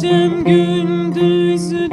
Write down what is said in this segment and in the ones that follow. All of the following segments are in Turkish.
Gönlünüze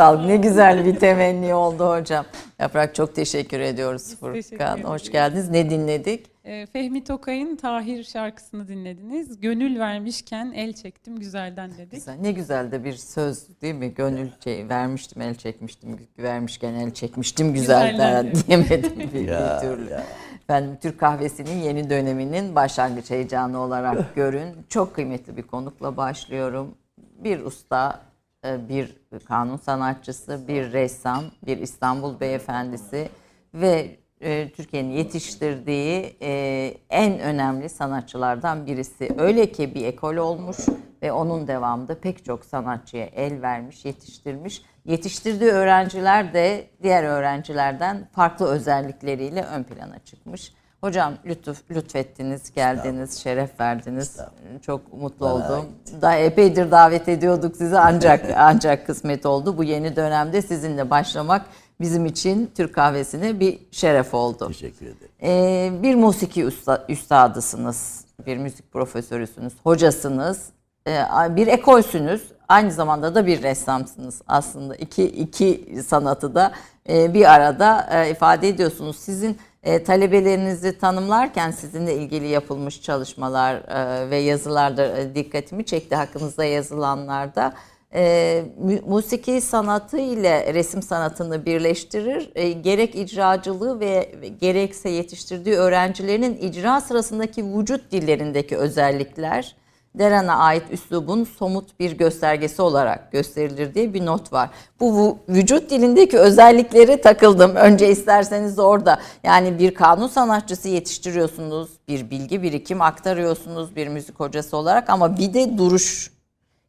sağlık. Ne güzel bir temenni oldu hocam. Yaprak çok teşekkür ediyoruz Biz Furkan. Teşekkür Hoş geldiniz. Ne dinledik? Ee, Fehmi Tokay'ın Tahir şarkısını dinlediniz. Gönül vermişken el çektim güzelden dedik. Güzel. Ne güzel de bir söz değil mi? Gönül şey, vermiştim el çekmiştim. Vermişken el çekmiştim güzelden diyemedim bir, ya, bir türlü. Ya. Ben Türk kahvesinin yeni döneminin başlangıç heyecanı olarak görün. Çok kıymetli bir konukla başlıyorum. Bir usta bir kanun sanatçısı, bir ressam, bir İstanbul beyefendisi ve e, Türkiye'nin yetiştirdiği e, en önemli sanatçılardan birisi. Öyle ki bir ekol olmuş ve onun devamında pek çok sanatçıya el vermiş, yetiştirmiş. Yetiştirdiği öğrenciler de diğer öğrencilerden farklı özellikleriyle ön plana çıkmış. Hocam lütuf, lütfettiniz, geldiniz, şeref verdiniz. Çok mutlu Bana oldum. Ait. Daha epeydir davet ediyorduk sizi ancak ancak kısmet oldu. Bu yeni dönemde sizinle başlamak bizim için Türk kahvesine bir şeref oldu. Teşekkür ederim. Ee, bir musiki usta, üstadısınız, bir müzik profesörüsünüz, hocasınız, ee, bir ekolsünüz. Aynı zamanda da bir ressamsınız aslında. İki, iki sanatı da e, bir arada e, ifade ediyorsunuz. Sizin e, talebelerinizi tanımlarken sizinle ilgili yapılmış çalışmalar e, ve yazılarda e, dikkatimi çekti hakkınızda yazılanlarda. E, musiki sanatı ile resim sanatını birleştirir. E, gerek icracılığı ve gerekse yetiştirdiği öğrencilerinin icra sırasındaki vücut dillerindeki özellikler Deren'e ait üslubun somut bir göstergesi olarak gösterilir diye bir not var. Bu vücut dilindeki özelliklere takıldım. Önce isterseniz orada yani bir kanun sanatçısı yetiştiriyorsunuz, bir bilgi birikim aktarıyorsunuz bir müzik hocası olarak ama bir de duruş,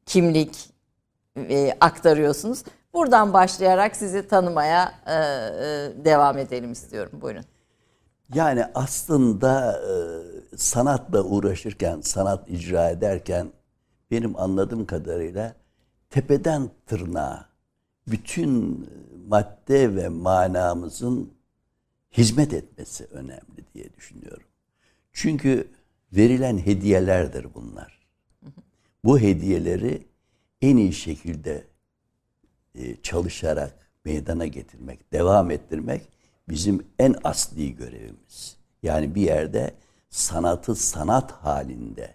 kimlik e, aktarıyorsunuz. Buradan başlayarak sizi tanımaya e, e, devam edelim istiyorum. Buyurun. Yani aslında e, sanatla uğraşırken, sanat icra ederken benim anladığım kadarıyla tepeden tırnağa bütün madde ve manamızın hizmet etmesi önemli diye düşünüyorum. Çünkü verilen hediyelerdir bunlar. Bu hediyeleri en iyi şekilde e, çalışarak meydana getirmek, devam ettirmek bizim en asli görevimiz. Yani bir yerde sanatı sanat halinde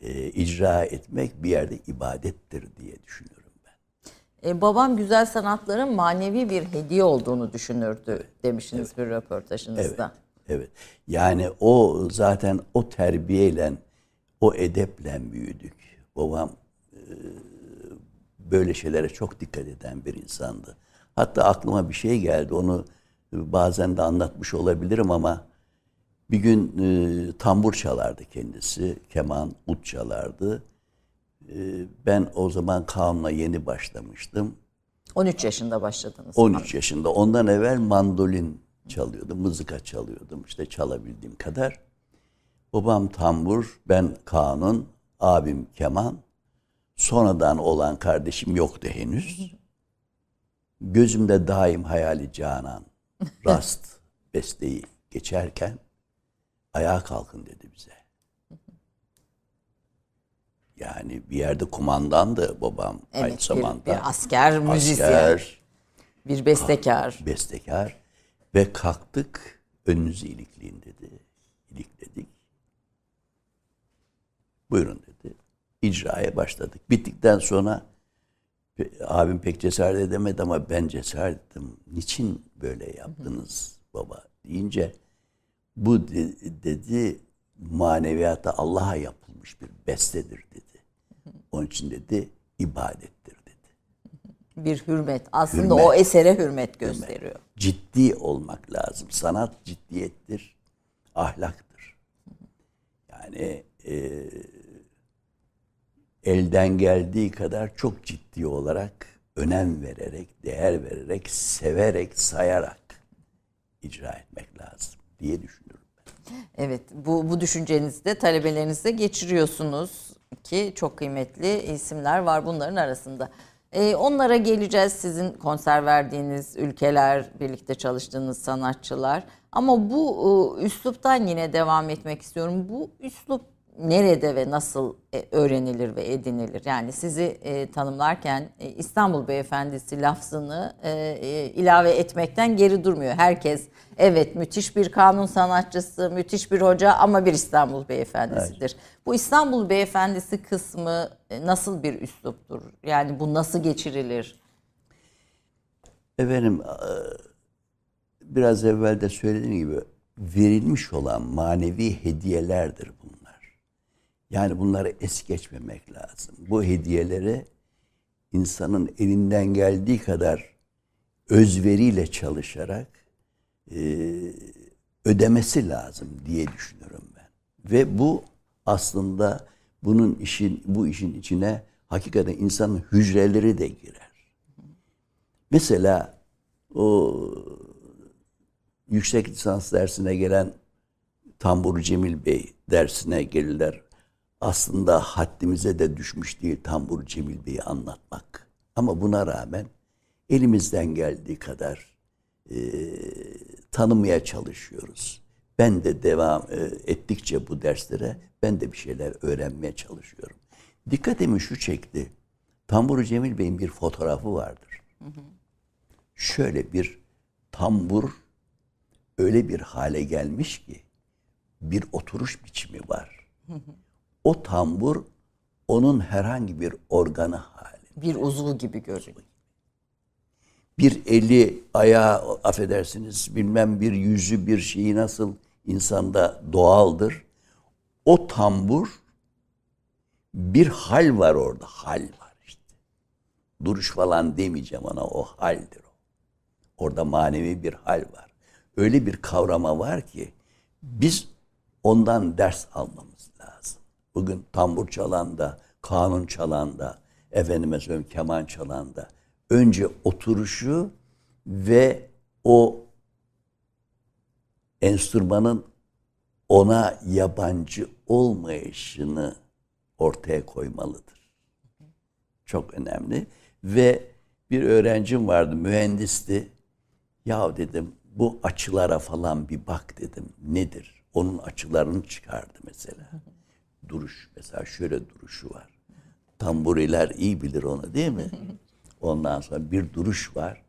e, icra etmek bir yerde ibadettir diye düşünüyorum ben. E, babam güzel sanatların manevi bir hediye olduğunu düşünürdü demiştiniz evet. bir röportajınızda. Evet, evet. Yani o zaten o terbiyeyle, o edeple büyüdük. Babam e, böyle şeylere çok dikkat eden bir insandı. Hatta aklıma bir şey geldi. Onu bazen de anlatmış olabilirim ama bir gün e, tambur çalardı kendisi, keman, ut çalardı. E, ben o zaman kanunla yeni başlamıştım. 13 yaşında başladınız. 13 yaşında. Ondan evvel mandolin çalıyordum, mızıka çalıyordum. İşte çalabildiğim kadar. Babam tambur, ben kanun, abim keman. Sonradan olan kardeşim yoktu henüz. Gözümde daim hayali canan, rast besteyi geçerken ayağa kalkın dedi bize. Yani bir yerde kumandandı babam evet, aynı zamanda. Bir, bir asker, müzisyen. Asker, bir bestekar. Bestekar. Ve kalktık önünüzü ilikleyin dedi. İlikledik. Buyurun dedi. İcraya başladık. Bittikten sonra abim pek cesaret edemedi ama ben cesaret ettim. Niçin böyle yaptınız baba deyince bu dedi maneviyata Allah'a yapılmış bir bestedir dedi. Onun için dedi ibadettir dedi. Bir hürmet. Aslında hürmet, o esere hürmet gösteriyor. Hürmet. Ciddi olmak lazım. Sanat ciddiyettir, ahlaktır. Yani e, elden geldiği kadar çok ciddi olarak önem vererek, değer vererek, severek, sayarak icra etmek lazım diye düşünüyorum ben. Evet, bu, bu düşüncenizi de talebelerinize geçiriyorsunuz ki çok kıymetli isimler var bunların arasında. Ee, onlara geleceğiz sizin konser verdiğiniz ülkeler, birlikte çalıştığınız sanatçılar. Ama bu e, üsluptan yine devam etmek istiyorum. Bu üslup nerede ve nasıl e, öğrenilir ve edinilir? Yani sizi e, tanımlarken e, İstanbul Beyefendisi lafzını e, e, ilave etmekten geri durmuyor. Herkes evet müthiş bir kanun sanatçısı, müthiş bir hoca ama bir İstanbul Beyefendisidir. Evet. Bu İstanbul Beyefendisi kısmı e, nasıl bir üsluptur? Yani bu nasıl geçirilir? Efendim e, biraz evvel de söylediğim gibi verilmiş olan manevi hediyelerdir bunlar. Yani bunları es geçmemek lazım. Bu hediyeleri insanın elinden geldiği kadar özveriyle çalışarak e, ödemesi lazım diye düşünüyorum ben. Ve bu aslında bunun işin bu işin içine hakikaten insanın hücreleri de girer. Mesela o yüksek lisans dersine gelen Tambur Cemil Bey dersine gelirler aslında haddimize de düşmüş değil Tambur Cemil Bey'i anlatmak. Ama buna rağmen elimizden geldiği kadar e, tanımaya çalışıyoruz. Ben de devam e, ettikçe bu derslere ben de bir şeyler öğrenmeye çalışıyorum. Dikkatimi şu çekti. Tambur Cemil Bey'in bir fotoğrafı vardır. Hı hı. Şöyle bir tambur öyle bir hale gelmiş ki bir oturuş biçimi var. Hı hı o tambur onun herhangi bir organı hali. Bir uzvu gibi görünüyor. Bir eli, ayağı, affedersiniz bilmem bir yüzü, bir şeyi nasıl insanda doğaldır. O tambur Bir hal var orada. Hal var işte. Duruş falan demeyeceğim ona. O haldir o. Orada manevi bir hal var. Öyle bir kavrama var ki biz ondan ders almamız lazım. Bugün tambur çalanda, kanun çalanda, efendime söyleyeyim keman çalanda önce oturuşu ve o enstrümanın ona yabancı olmayışını ortaya koymalıdır. Çok önemli. Ve bir öğrencim vardı, mühendisti. Ya dedim bu açılara falan bir bak dedim. Nedir? Onun açılarını çıkardı mesela. Duruş mesela şöyle duruşu var. Tamburiler iyi bilir onu değil mi? Ondan sonra bir duruş var.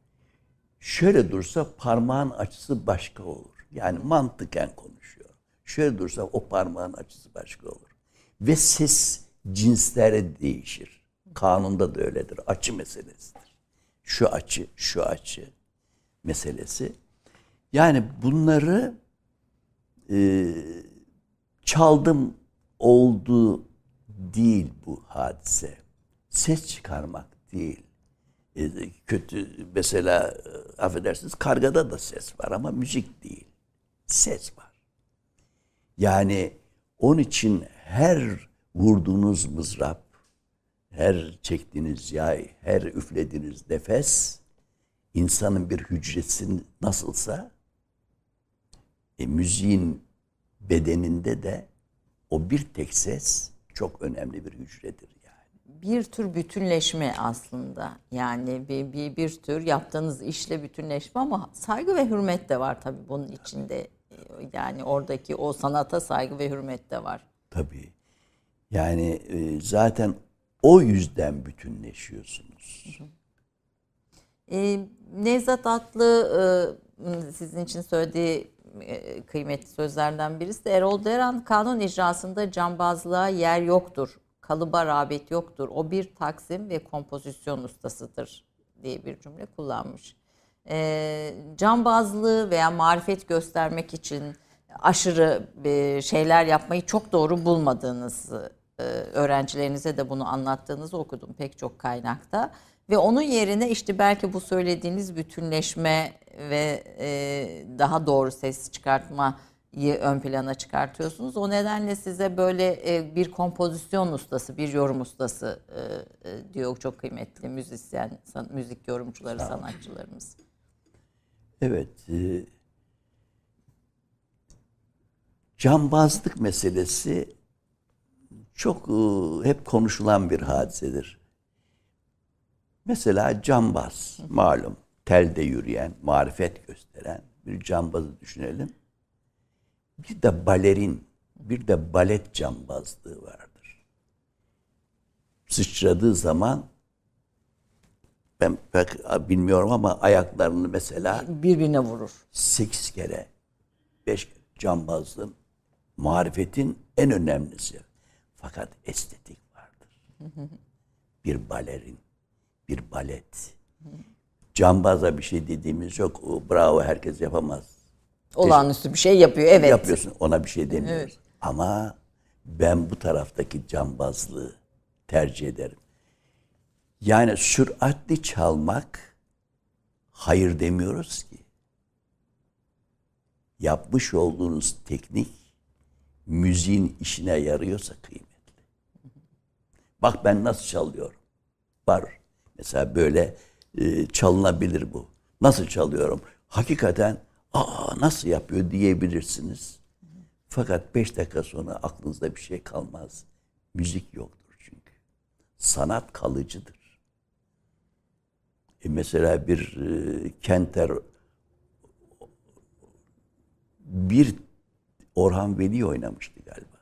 Şöyle dursa parmağın açısı başka olur. Yani mantıken konuşuyor. Şöyle dursa o parmağın açısı başka olur. Ve ses cinsleri değişir. Kanunda da öyledir. Açı meselesidir. Şu açı, şu açı meselesi. Yani bunları e, çaldım oldu değil bu hadise. Ses çıkarmak değil. E, kötü mesela e, affedersiniz kargada da ses var ama müzik değil. Ses var. Yani onun için her vurduğunuz mızrap, her çektiğiniz yay, her üflediğiniz nefes insanın bir hücresi nasılsa e, müziğin bedeninde de o bir tek ses çok önemli bir hücredir yani. bir tür bütünleşme aslında. Yani bir, bir, bir tür yaptığınız işle bütünleşme ama saygı ve hürmet de var tabii bunun içinde. Yani oradaki o sanata saygı ve hürmet de var. Tabii. Yani e, zaten o yüzden bütünleşiyorsunuz. Ee, Nevzat Atlı e, sizin için söylediği e, kıymetli sözlerden birisi de Erol Deran kanun icrasında cambazlığa yer yoktur. Kalıba rağbet yoktur. O bir taksim ve kompozisyon ustasıdır diye bir cümle kullanmış. E, cambazlığı veya marifet göstermek için aşırı e, şeyler yapmayı çok doğru bulmadığınızı e, öğrencilerinize de bunu anlattığınızı okudum pek çok kaynakta. Ve onun yerine işte belki bu söylediğiniz bütünleşme ve e, daha doğru ses çıkartmayı ön plana çıkartıyorsunuz. O nedenle size böyle e, bir kompozisyon ustası, bir yorum ustası e, e, diyor çok kıymetli müzisyen, san, müzik yorumcuları, sanatçılarımız. Evet. E, cambazlık meselesi çok e, hep konuşulan bir hadisedir. Mesela cambaz malum telde yürüyen, marifet gösteren bir cambazı düşünelim. Bir de balerin, bir de balet cambazlığı vardır. Sıçradığı zaman ben pek bilmiyorum ama ayaklarını mesela Birbirine vurur. sekiz kere, beş kere cambazlığın, marifetin en önemlisi. Fakat estetik vardır. Bir balerin, bir balet. Cambaza bir şey dediğimiz yok. O, bravo herkes yapamaz. Olağanüstü bir şey yapıyor. Evet. Yapıyorsun ona bir şey demiyoruz. Ama ben bu taraftaki cambazlığı tercih ederim. Yani süratli çalmak hayır demiyoruz ki. Yapmış olduğunuz teknik müziğin işine yarıyorsa kıymetli. Bak ben nasıl çalıyorum. Var. Mesela böyle e, çalınabilir bu. Nasıl çalıyorum? Hakikaten aa nasıl yapıyor diyebilirsiniz. Fakat beş dakika sonra aklınızda bir şey kalmaz. Müzik yoktur çünkü. Sanat kalıcıdır. E mesela bir e, Kenter bir Orhan Veli oynamıştı galiba.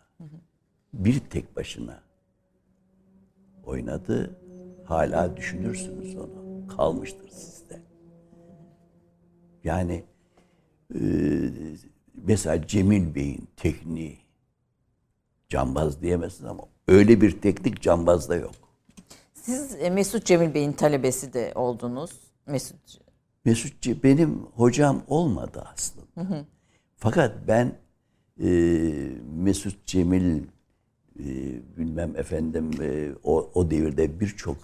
Bir tek başına oynadı. Hala düşünürsünüz onu. Kalmıştır sizde. Yani e, mesela Cemil Bey'in tekniği cambaz diyemezsiniz ama öyle bir teknik cambazda yok. Siz e, Mesut Cemil Bey'in talebesi de oldunuz. Mesut Mesutçi benim hocam olmadı aslında. Fakat ben e, Mesut Cemil e, bilmem efendim e, o, o devirde birçok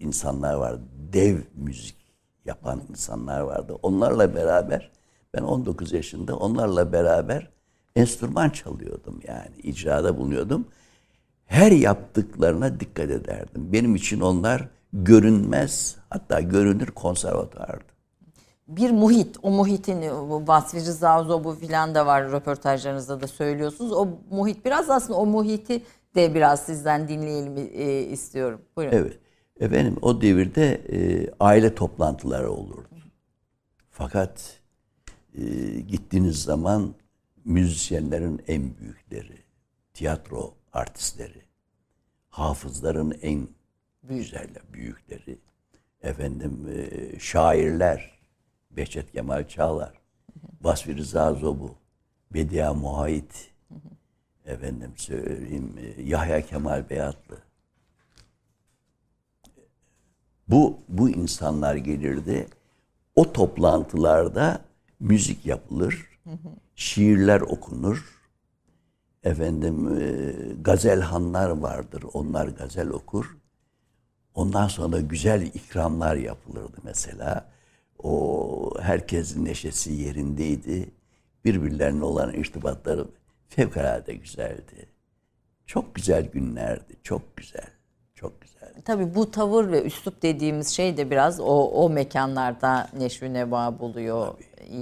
insanlar vardı. Dev müzik yapan insanlar vardı. Onlarla beraber ben 19 yaşında onlarla beraber enstrüman çalıyordum yani icrada bulunuyordum. Her yaptıklarına dikkat ederdim. Benim için onlar görünmez hatta görünür konservatuardı. bir muhit, o muhitin bu Vasfi Rıza Zobu filan da var röportajlarınızda da söylüyorsunuz. O muhit biraz aslında o muhiti de biraz sizden dinleyelim e, istiyorum. Buyurun. Evet. Efendim o devirde e, aile toplantıları olurdu. Fakat e, gittiğiniz zaman müzisyenlerin en büyükleri, tiyatro artistleri, hafızların en güzeller, büyükleri, efendim e, şairler, Behçet Kemal Çağlar, Vasfi Rıza Zobu, Bedia Muhayit, efendim söyleyeyim e, Yahya Kemal Beyatlı, bu bu insanlar gelirdi. O toplantılarda müzik yapılır, şiirler okunur. Efendim e, gazelhanlar vardır. Onlar gazel okur. Ondan sonra güzel ikramlar yapılırdı mesela. O herkesin neşesi yerindeydi. Birbirlerine olan irtibatları fevkalade güzeldi. Çok güzel günlerdi. Çok güzel. Çok güzel. Tabii bu tavır ve üslup dediğimiz şey de biraz o, o mekanlarda neşvi neva buluyor.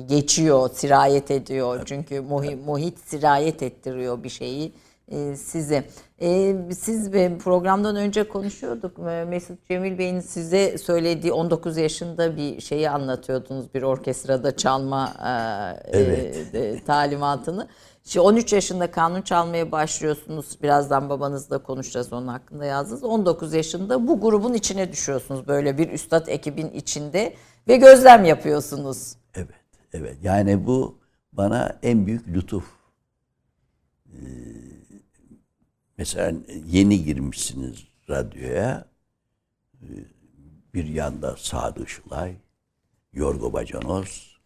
Geçiyor, sirayet ediyor. Çünkü muhi, muhit sirayet ettiriyor bir şeyi e, size. E, siz ve programdan önce konuşuyorduk. E, Mesut Cemil Bey'in size söylediği 19 yaşında bir şeyi anlatıyordunuz. Bir orkestrada çalma e, Evet. e, talimatını. Şimdi 13 yaşında kanun çalmaya başlıyorsunuz. Birazdan babanızla konuşacağız onun hakkında yazdınız. 19 yaşında bu grubun içine düşüyorsunuz. Böyle bir üstad ekibin içinde ve gözlem yapıyorsunuz. Evet, evet. Yani bu bana en büyük lütuf. Ee, mesela yeni girmişsiniz radyoya. Ee, Bir yanda Sadı Işılay, Yorgo Bacanoz,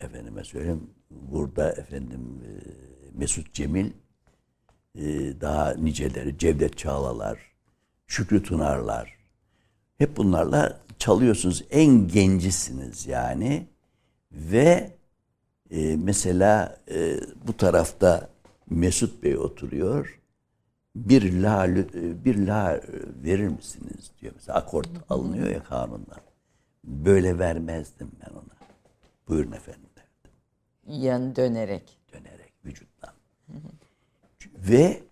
efendime söyleyeyim burada efendim e, Mesut Cemil, e, daha niceleri Cevdet Çağlalar, Şükrü Tunarlar. Hep bunlarla çalıyorsunuz. En gencisiniz yani. Ve e, mesela e, bu tarafta Mesut Bey oturuyor. Bir la lü- bir la verir misiniz diyor. Mesela akort alınıyor ya kanundan. Böyle vermezdim ben ona. Buyurun efendim Yan dönerek. dönerek vücuttan. Ve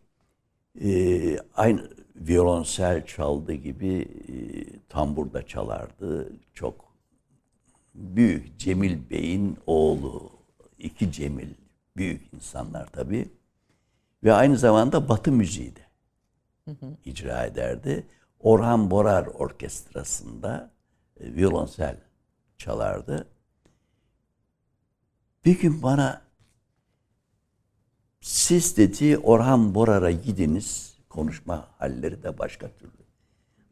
e, aynı violonsel çaldığı gibi e, tambur da çalardı. Çok büyük Cemil Bey'in oğlu. iki Cemil. Büyük insanlar tabii. Ve aynı zamanda Batı müziği de icra ederdi. Orhan Borar Orkestrası'nda e, violonsel çalardı. Bir gün bana siz dedi Orhan Borar'a gidiniz. Konuşma halleri de başka türlü.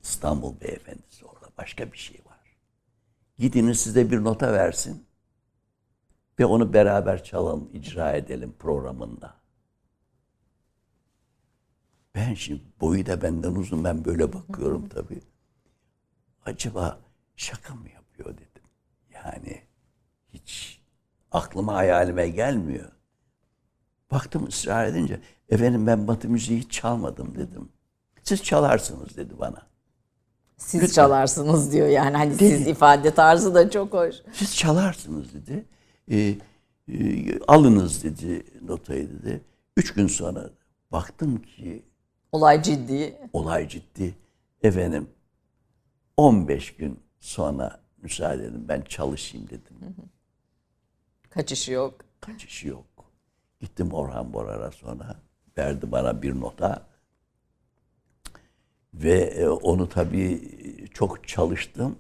İstanbul beyefendisi orada başka bir şey var. Gidiniz size bir nota versin. Ve onu beraber çalalım, icra edelim programında. Ben şimdi boyu da benden uzun ben böyle bakıyorum tabii. Acaba şaka mı yapıyor dedim. Yani hiç aklıma hayalime gelmiyor. Baktım ısrar edince efendim ben batı müziği hiç çalmadım dedim. Siz çalarsınız dedi bana. Siz çalarsınız diyor yani hani siz ifade tarzı da çok hoş. Siz çalarsınız dedi. Ee, e, alınız dedi notayı dedi. Üç gün sonra baktım ki Olay ciddi. olay ciddi. Efendim 15 gün sonra müsaade edin ben çalışayım dedim. Kaçışı yok. Kaçışı yok. Gittim Orhan Borar'a sonra. Verdi bana bir nota. Ve e, onu tabii çok çalıştım.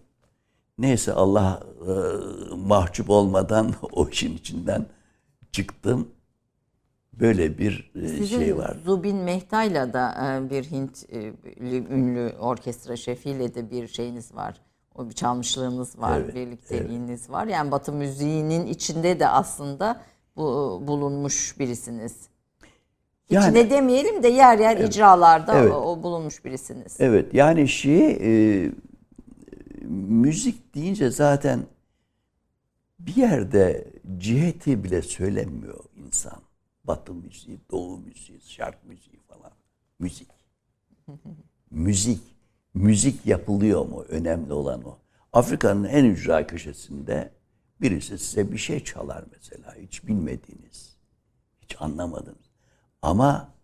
Neyse Allah e, mahcup olmadan o işin içinden çıktım. Böyle bir e, Sizin şey var. Zubin Mehta'yla da e, bir Hint e, ünlü orkestra şefiyle de bir şeyiniz var. O bir çalmışlığınız var, Evet, birlikteliğiniz var. Yani Batı müziğinin içinde de aslında bu bulunmuş birisiniz. Yani- İçine demeyelim de yer yer icralarda Evet. o, o bulunmuş birisiniz. Evet yani şey e, müzik deyince zaten bir yerde ciheti bile söylemiyor insan. Batı müziği, doğu müziği, şark müziği falan. Müzik. müzik. Müzik yapılıyor mu? Önemli olan o. Afrika'nın en ücra köşesinde birisi size bir şey çalar mesela. Hiç bilmediğiniz. Hiç anlamadınız. Ama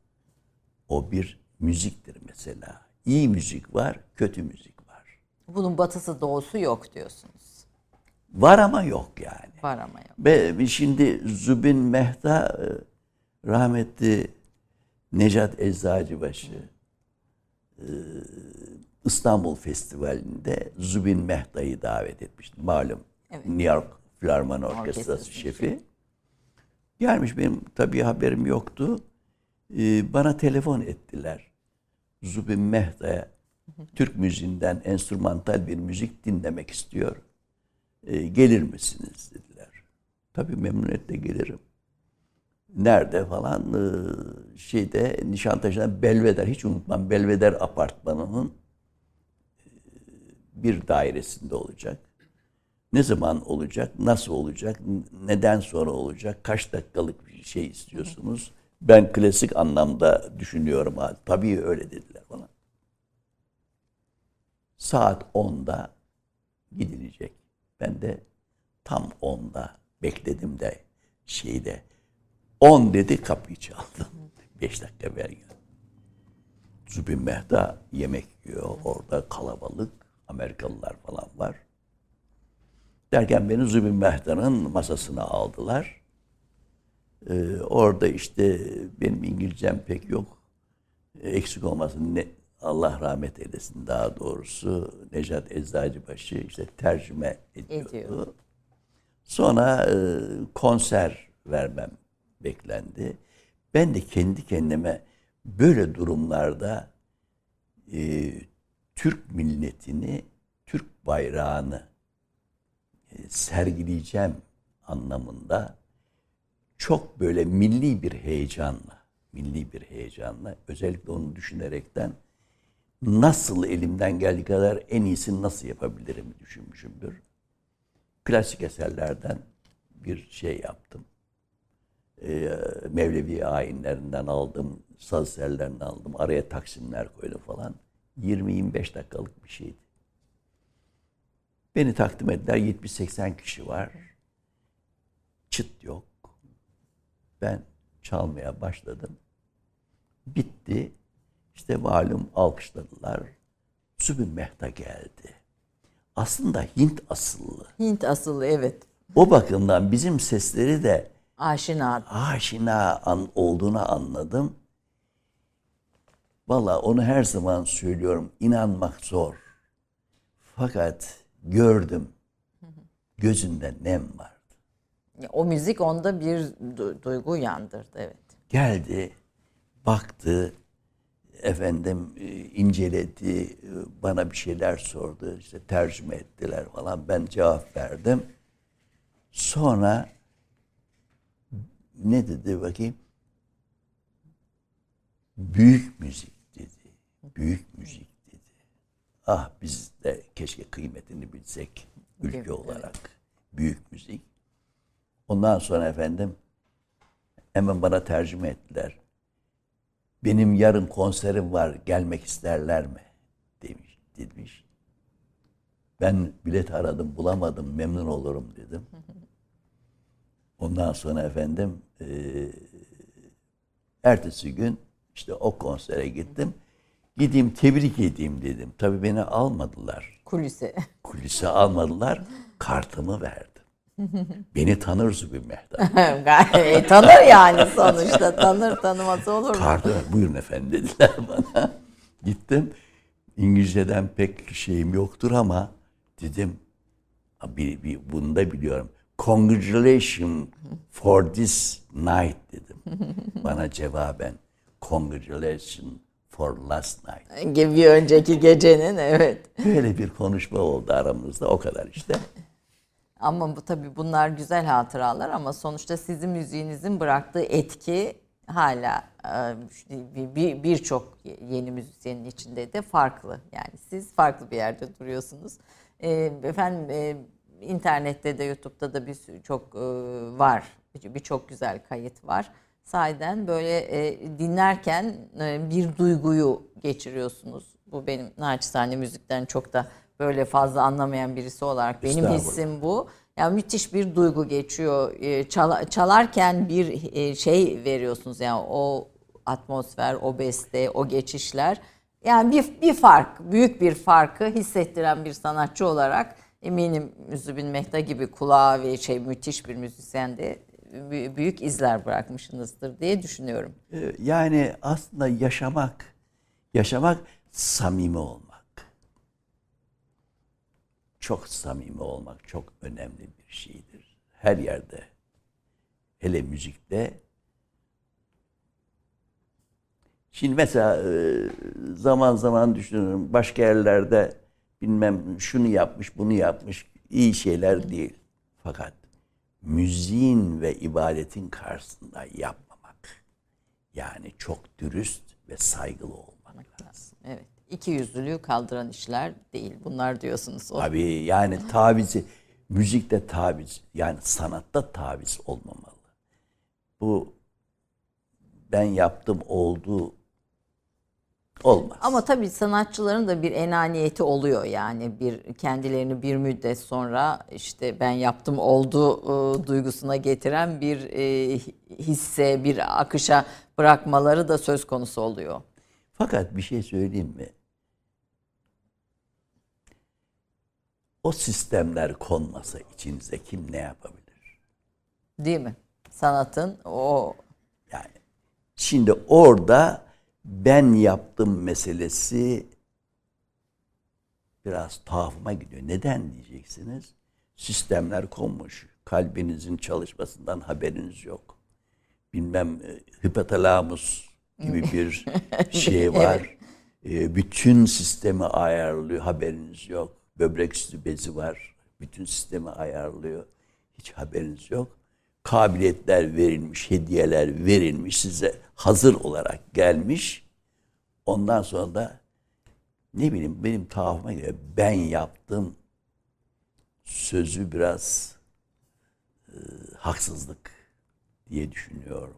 o bir müziktir mesela. İyi müzik var, kötü müzik var. Bunun batısı doğusu yok diyorsunuz. Var ama yok yani. Var ama yok. Ve şimdi Zubin Mehta e, rahmetli Necat Eczacıbaşı e, İstanbul Festivali'nde Zubin Mehta'yı davet etmişti. Malum Evet. New York Filarmoni Orkestrası Orkestrası şefi. Gelmiş benim tabii haberim yoktu. E, Bana telefon ettiler. Zubin Mehta'ya Türk müziğinden enstrümantal bir müzik dinlemek istiyor. E, gelir misiniz dediler. Tabii memnuniyetle gelirim. Nerede falan e, şeyde Nişantaşı'nda Belveder hiç unutmam Belveder apartmanının bir dairesinde olacak. Ne zaman olacak? Nasıl olacak? Neden sonra olacak? Kaç dakikalık bir şey istiyorsunuz? Ben klasik anlamda düşünüyorum. Tabii öyle dediler bana. Saat 10'da gidilecek. Ben de tam 10'da bekledim de şeyde 10 dedi kapıyı çaldım. 5 dakika ver. Zübin Mehta yemek yiyor. Orada kalabalık. Amerikalılar falan var. Derken beni Zübin Mehta'nın masasına aldılar. Ee, orada işte benim İngilizcem pek yok. Ee, eksik olmasın ne, Allah rahmet eylesin daha doğrusu Necat Eczacıbaşı işte tercüme ediyordu. Ediyor. Sonra e, konser vermem beklendi. Ben de kendi kendime böyle durumlarda e, Türk milletini, Türk bayrağını e, sergileyeceğim anlamında çok böyle milli bir heyecanla, milli bir heyecanla özellikle onu düşünerekten nasıl elimden geldiği kadar en iyisini nasıl yapabilirim düşünmüşümdür. Klasik eserlerden bir şey yaptım. Ee, Mevlevi ayinlerinden aldım, saz eserlerinden aldım, araya taksimler koydum falan. 20-25 dakikalık bir şeydi. Beni takdim ettiler, 70-80 kişi var. Çıt yok. Ben çalmaya başladım. Bitti. İşte malum alkışladılar. Zübün Mehta geldi. Aslında Hint asıllı. Hint asıllı evet. O bakımdan bizim sesleri de Aşina. aşina an, olduğunu anladım. Valla onu her zaman söylüyorum. İnanmak zor. Fakat gördüm. Gözünde nem vardı. O müzik onda bir du- duygu uyandırdı evet. Geldi, baktı, efendim e, inceledi, e, bana bir şeyler sordu, işte tercüme ettiler falan. Ben cevap verdim. Sonra ne dedi bakayım? Büyük müzik. Büyük müzik dedi. Ah biz de keşke kıymetini bilsek ülke Evet. olarak. Büyük müzik. Ondan sonra efendim hemen bana tercüme ettiler. Benim yarın konserim var gelmek isterler mi? demiş, demiş. Ben bilet aradım bulamadım memnun olurum dedim. Ondan sonra efendim eee, ertesi gün işte o konsere gittim. Gideyim tebrik edeyim dedim. Tabii beni almadılar. Kulise. Kulise almadılar. Kartımı verdim. Beni tanır Zübün Mehta. e, tanır yani sonuçta. Tanır tanıması olur mu? Kartı ver, buyurun efendim dediler bana. Gittim. İngilizceden pek şeyim yoktur ama dedim "Ha, bir, bir, bunu da biliyorum. Congratulations for this night dedim. Bana cevaben congratulations for last night. Gibi bir önceki gecenin evet. Böyle bir konuşma oldu aramızda o kadar işte. Ama bu tabii bunlar güzel hatıralar ama sonuçta sizin müziğinizin bıraktığı etki hala e, bir- birçok yeni müzisyenin içinde de farklı. Yani siz farklı bir yerde duruyorsunuz. E, Efendim e, internette de YouTube'da da bir çok e, var. Bir- Birçok güzel kayıt var. Sahiden böyle e, dinlerken e, bir duyguyu geçiriyorsunuz. Bu benim naçizane müzikten çok da böyle fazla anlamayan birisi olarak benim hissim bu. Yani müthiş bir duygu geçiyor. E, çala- çalarken bir e, şey veriyorsunuz yani o atmosfer, o beste, o geçişler. Yani bir, bir fark, büyük bir farkı hissettiren bir sanatçı olarak eminim Müzübin Mehta gibi kulağı ve şey müthiş bir müzisyen de büyük izler bırakmışsınızdır diye düşünüyorum. Ee, Yani aslında yaşamak, yaşamak samimi olmak. Çok samimi olmak çok önemli bir şeydir. Her yerde. Hele müzikte. Şimdi mesela e, zaman zaman düşünüyorum başka yerlerde bilmem şunu yapmış bunu yapmış iyi şeyler değil. Fakat müziğin ve ibadetin karşısında yapmamak. Yani çok dürüst ve saygılı olmak lazım. Evet. İki yüzlülüğü kaldıran işler değil. Bunlar diyorsunuz. O. Tabii yani tavizi, müzikte taviz, yani sanatta taviz olmamalı. Bu ben yaptım oldu olmaz. Ama tabii sanatçıların da bir enaniyeti oluyor yani bir kendilerini bir müddet sonra işte ben yaptım oldu e, duygusuna getiren bir e, hisse, bir akışa bırakmaları da söz konusu oluyor. Fakat bir şey söyleyeyim mi? O sistemler konmasa içinize kim ne yapabilir? Değil mi? Sanatın o Yani şimdi orada ben yaptım meselesi biraz tuhafıma gidiyor. Neden diyeceksiniz? Sistemler konmuş. Kalbinizin çalışmasından haberiniz yok. Bilmem e, hipotalamus gibi bir şey var. E, Bütün sistemi ayarlıyor. Haberiniz yok. Böbrek üstü bezi var. Bütün sistemi ayarlıyor. Hiç haberiniz yok. Kabiliyetler verilmiş, hediyeler verilmiş size hazır olarak gelmiş. Ondan sonra da ne bileyim benim tuhafıma göre ben yaptım sözü biraz e, haksızlık diye düşünüyorum.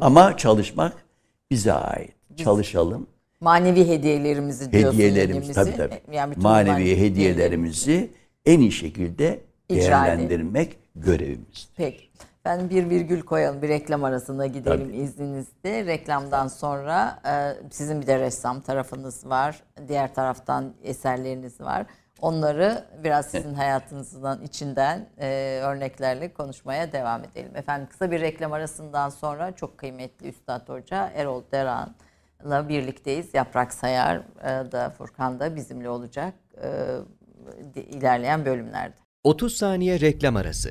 Ama çalışmak bize ait. Çalışalım. manevi hediyelerimizi diyorsun. Hediyelerimiz elimizi. tabii tabii. Yani bütün Manevi manevi hediyelerimizi en iyi şekilde İcra değerlendirmek görevimiz. Peki. Ben bir virgül koyalım. Bir reklam arasına gidelim izninizle. Reklamdan sonra e, sizin bir de ressam tarafınız var. Diğer taraftan eserleriniz var. Onları biraz sizin hayatınızdan içinden e, örneklerle konuşmaya devam edelim. Efendim kısa bir reklam arasından sonra çok kıymetli Üstad Hoca Erol Deran'la birlikteyiz. Yaprak Sayar e, da Furkan da bizimle olacak e, ilerleyen bölümlerde. 30 saniye reklam arası.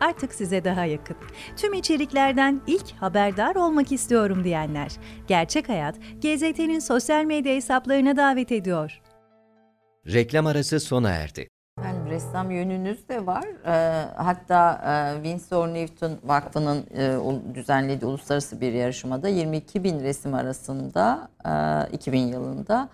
artık size daha yakın. Tüm içeriklerden ilk haberdar olmak istiyorum diyenler. Gerçek Hayat, GZT'nin sosyal medya hesaplarına davet ediyor. Reklam arası sona erdi. Yani ressam yönünüz de var. Ee, hatta e, Winsor Newton Vakfı'nın e, düzenlediği uluslararası bir yarışmada 22 bin resim arasında e, 2000 yılında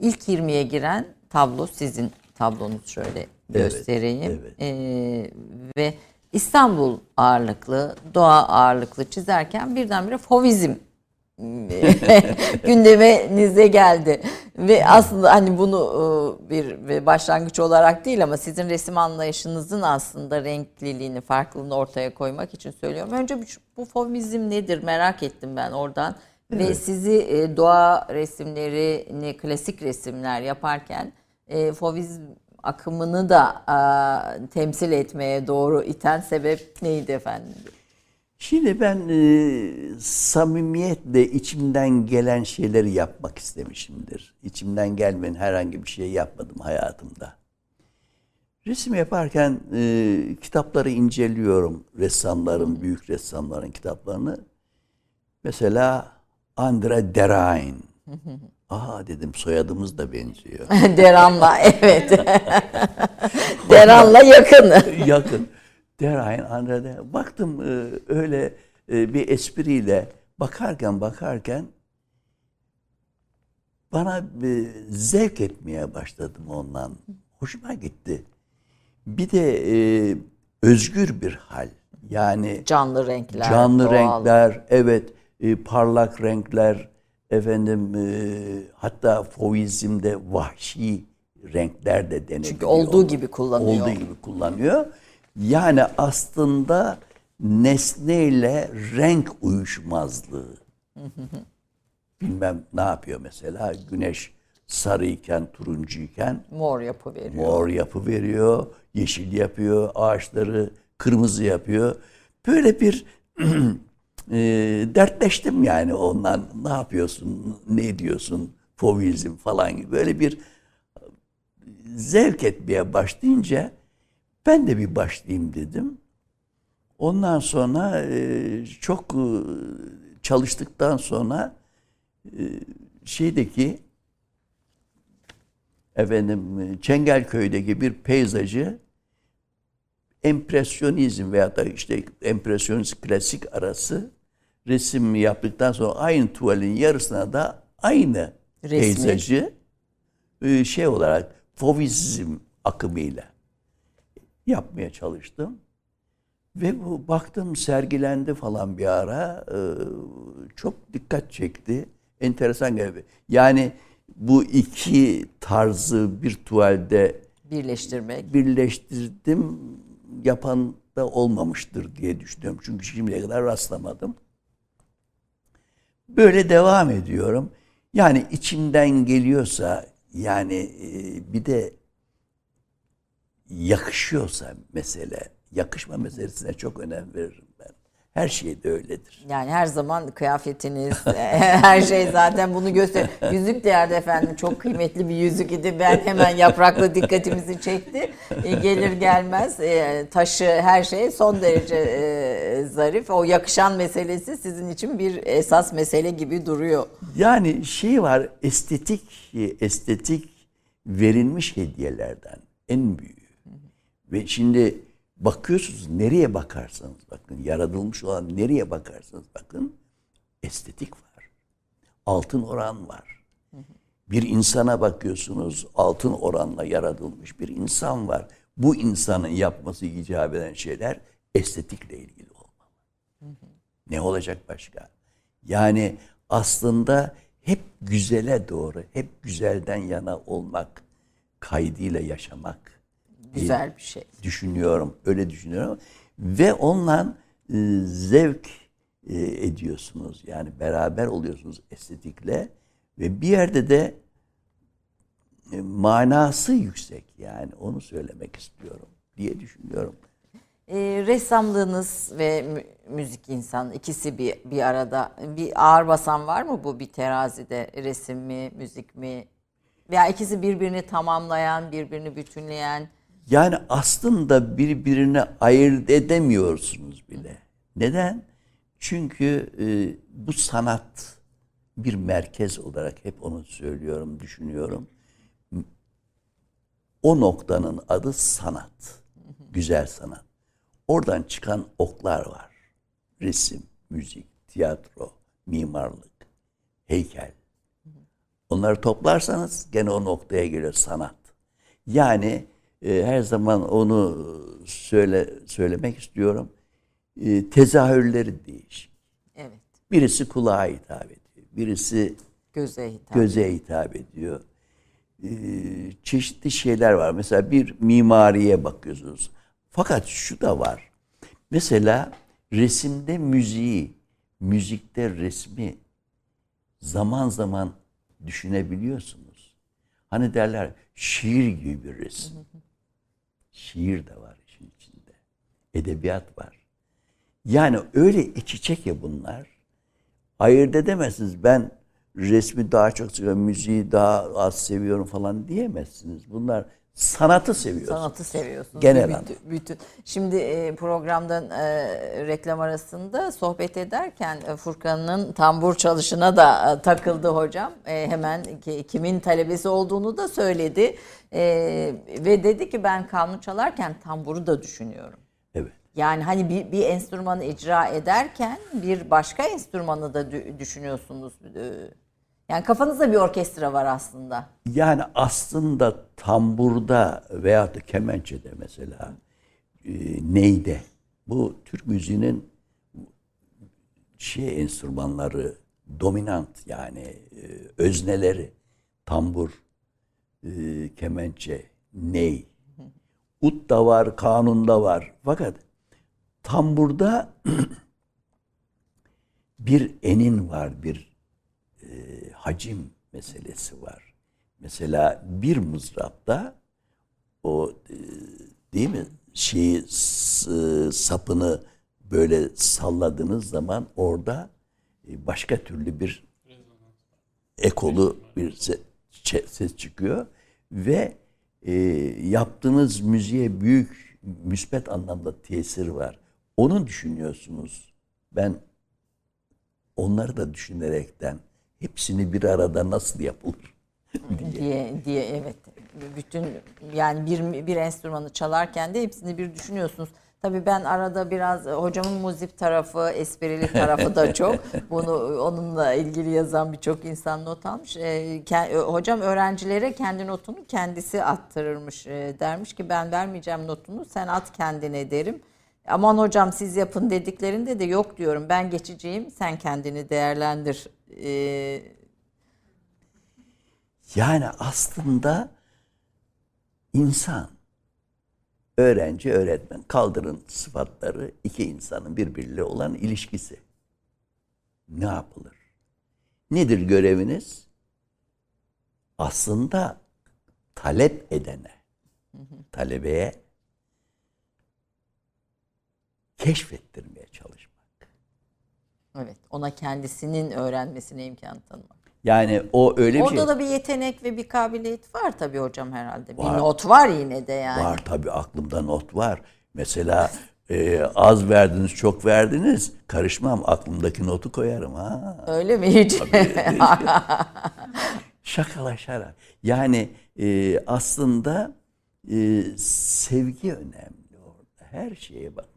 ilk 20'ye giren tablo sizin tablonuz şöyle göstereyim. evet. Ee, ve İstanbul ağırlıklı, doğa ağırlıklı çizerken birdenbire Fovizm gündeminize geldi. Ve aslında hani bunu e, bir bir başlangıç olarak değil ama sizin resim anlayışınızın aslında renkliliğini, farklılığını ortaya koymak için söylüyorum. Önce bu, fovizm nedir merak ettim ben oradan. Ve sizi e, doğa resimlerini, klasik resimler yaparken e, fovizm akımını da e, temsil etmeye doğru iten sebep neydi efendim? Şimdi ben e, samimiyetle içimden gelen şeyleri yapmak istemişimdir. İçimden gelmeyen herhangi bir şey yapmadım hayatımda. Resim yaparken e, kitapları inceliyorum. Ressamların, büyük ressamların kitaplarını. Mesela André Derain. Aa dedim soyadımız da benziyor. Deran'la evet. Deran'la yakın. Yakın. Derain, André Derain. Baktım e, öyle e, bir espriyle bakarken bakarken bana bir zevk etmeye başladım ondan. Hoşuma gitti. Bir de e, özgür bir hal. Yani Canlı renkler. canlı doğal. renkler, evet, e, parlak renkler, efendim e, hatta Fauvizm'de vahşi renkler de denebiliyor. Çünkü olduğu gibi kullanıyor. Olduğu gibi kullanıyor. Yani aslında nesneyle renk uyuşmazlığı. Bilmem ne yapıyor mesela. Güneş sarıyken, turuncuyken Mor yapı veriyor. mor yapı veriyor, yeşil yapıyor, ağaçları kırmızı yapıyor. Böyle bir e, dertleştim yani ondan. Ne yapıyorsun, ne diyorsun, fovizm falan gibi. Böyle bir zevk etmeye başlayınca ben de bir başlayayım dedim. Ondan sonra e, çok e, çalıştıktan sonra e, şeydeki efendim Çengelköy'deki bir peyzajı empresyonizm veya da işte empresyonist klasik arası resim yaptıktan sonra aynı tuvalin yarısına da aynı Resmi. peyzajı e, şey olarak fovizm akımıyla yapmaya çalıştım. Ve bu baktım sergilendi falan bir ara. e, çok dikkat çekti. Enteresan geldi. Yani bu iki tarzı bir tuvalde Birleştirmek. birleştirdim. Yapan da olmamıştır diye düşünüyorum. Çünkü şimdiye kadar rastlamadım. Böyle devam ediyorum. Yani içimden geliyorsa yani e, bir de yakışıyorsa mesele, yakışma meselesine çok önem veririm Her şeyde öyledir. Yani her zaman kıyafetiniz, her şey zaten bunu göster. Yüzük değerli efendim çok kıymetli bir yüzük idi. Ben hemen yaprakla dikkatimizi çekti. E, gelir gelmez e, taşı her şey son derece e, zarif. O yakışan meselesi sizin için bir esas mesele gibi duruyor. Yani şey var estetik estetik verilmiş hediyelerden en büyüğü. Ve şimdi bakıyorsunuz nereye bakarsanız bakın yaratılmış olan nereye bakarsanız bakın estetik var. Altın oran var. Bir insana bakıyorsunuz altın oranla yaratılmış bir insan var. Bu insanın yapması icap eden şeyler estetikle ilgili olmalı. Ne olacak başka? Yani aslında hep güzele doğru, hep güzelden yana olmak kaydıyla yaşamak Güzel bir şey. düşünüyorum. Öyle düşünüyorum. Ve onunla e, zevk e, ediyorsunuz. Yani beraber oluyorsunuz estetikle. Ve bir yerde de e, manası yüksek. Yani onu söylemek istiyorum diye düşünüyorum. E, ressamlığınız ve mü- müzik insan ikisi bir bir arada bir ağır basan var mı bu bir terazide resim mi müzik mi veya ikisi birbirini tamamlayan birbirini bütünleyen Yani aslında birbirini ayırt edemiyorsunuz bile. Neden? Çünkü e, bu sanat bir merkez olarak hep onu söylüyorum, düşünüyorum. O noktanın adı sanat. Güzel sanat. Oradan çıkan oklar var. Resim, müzik, tiyatro, mimarlık, heykel. Onları toplarsanız gene o noktaya geliyor sanat. Yani e, her zaman onu söyle söylemek istiyorum. E, tezahürleri değişik. evet Birisi kulağa hitap ediyor. Birisi göze hitap. göze hitap ediyor. Ee, çeşitli şeyler var. Mesela bir mimariye bakıyorsunuz. Fakat şu da var. Mesela resimde müziği, müzikte resmi zaman zaman düşünebiliyorsunuz. Hani derler şiir gibi bir resim. Şiir de var işin içinde. Edebiyat var. Yani öyle iç içe ki bunlar ayırt edemezsiniz. Ben resmi daha çok seviyorum, müziği daha az seviyorum falan diyemezsiniz. Bunlar Sanatı seviyorsun. Sanatı seviyorsunuz. Genel bütün, bütün. Şimdi e, programdan e, reklam arasında sohbet ederken e, Furkan'ın tambur çalışına da takıldı hocam. E, hemen ki, kimin talebesi olduğunu da söyledi. E, ve dedi ki ben kanun çalarken tamburu da düşünüyorum. Evet. Yani hani bir, bir enstrümanı icra ederken bir başka enstrümanı da dü- düşünüyorsunuz. E, Yani kafanızda bir orkestra var aslında. Yani aslında tamburda veya da kemençede mesela e, neyde bu Türk müziğinin şey enstrümanları dominant yani e, özneleri tambur, e, kemençe, ney. Ut da var, kanun da var. Fakat tamburda bir enin var, bir e, hacim meselesi var. Mesela bir mızrapta o e, değil mi şeyi s- sapını böyle salladığınız zaman orada e, başka türlü bir ekolu bir ses çıkıyor ve e, yaptığınız müziğe büyük müspet anlamda tesir var. Onu düşünüyorsunuz. Ben onları da düşünerekten hepsini bir arada nasıl yapılır diye. diye diye evet bütün yani bir bir enstrümanı çalarken de hepsini bir düşünüyorsunuz. Tabii ben arada biraz e, hocamın muzip tarafı, esprili tarafı da çok. Bunu onunla ilgili yazan birçok insan not almış. E, ke- e, hocam öğrencilere kendi notunu kendisi attırırmış. E, dermiş ki ben vermeyeceğim notunu sen at kendine derim. Aman hocam siz yapın dediklerinde de yok diyorum. Ben geçeceğim sen kendini değerlendir. E, Yani aslında insan, öğrenci, öğretmen, kaldırın sıfatları iki insanın birbiriyle olan ilişkisi. Ne yapılır? Nedir göreviniz? Aslında talep edene, talebeye keşfettirmeye çalışmak. Evet, ona kendisinin öğrenmesine imkan tanımak. Yani o öyle bir Orada şey. da bir yetenek ve bir kabiliyet var tabii hocam herhalde. Var. Bir not var yine de yani. Var tabii aklımda not var. Mesela e, az verdiniz çok verdiniz karışmam aklımdaki notu koyarım ha. Öyle mi hiç? Şakalaşarak. Yani e, aslında e, sevgi önemli orada. Her şeye bakın.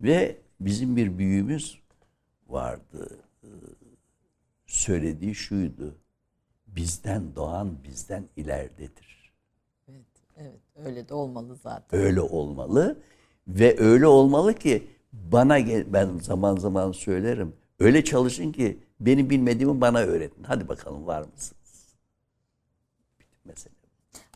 Ve bizim bir büyüğümüz vardı. Söylediği şuydu. Bizden doğan bizden ileridedir. evet, evet, öyle de olmalı zaten. Öyle olmalı ve öyle olmalı ki bana gel, ben zaman zaman söylerim. Öyle çalışın ki benim bilmediğimi bana öğretin. Hadi bakalım var mısınız? Mesele.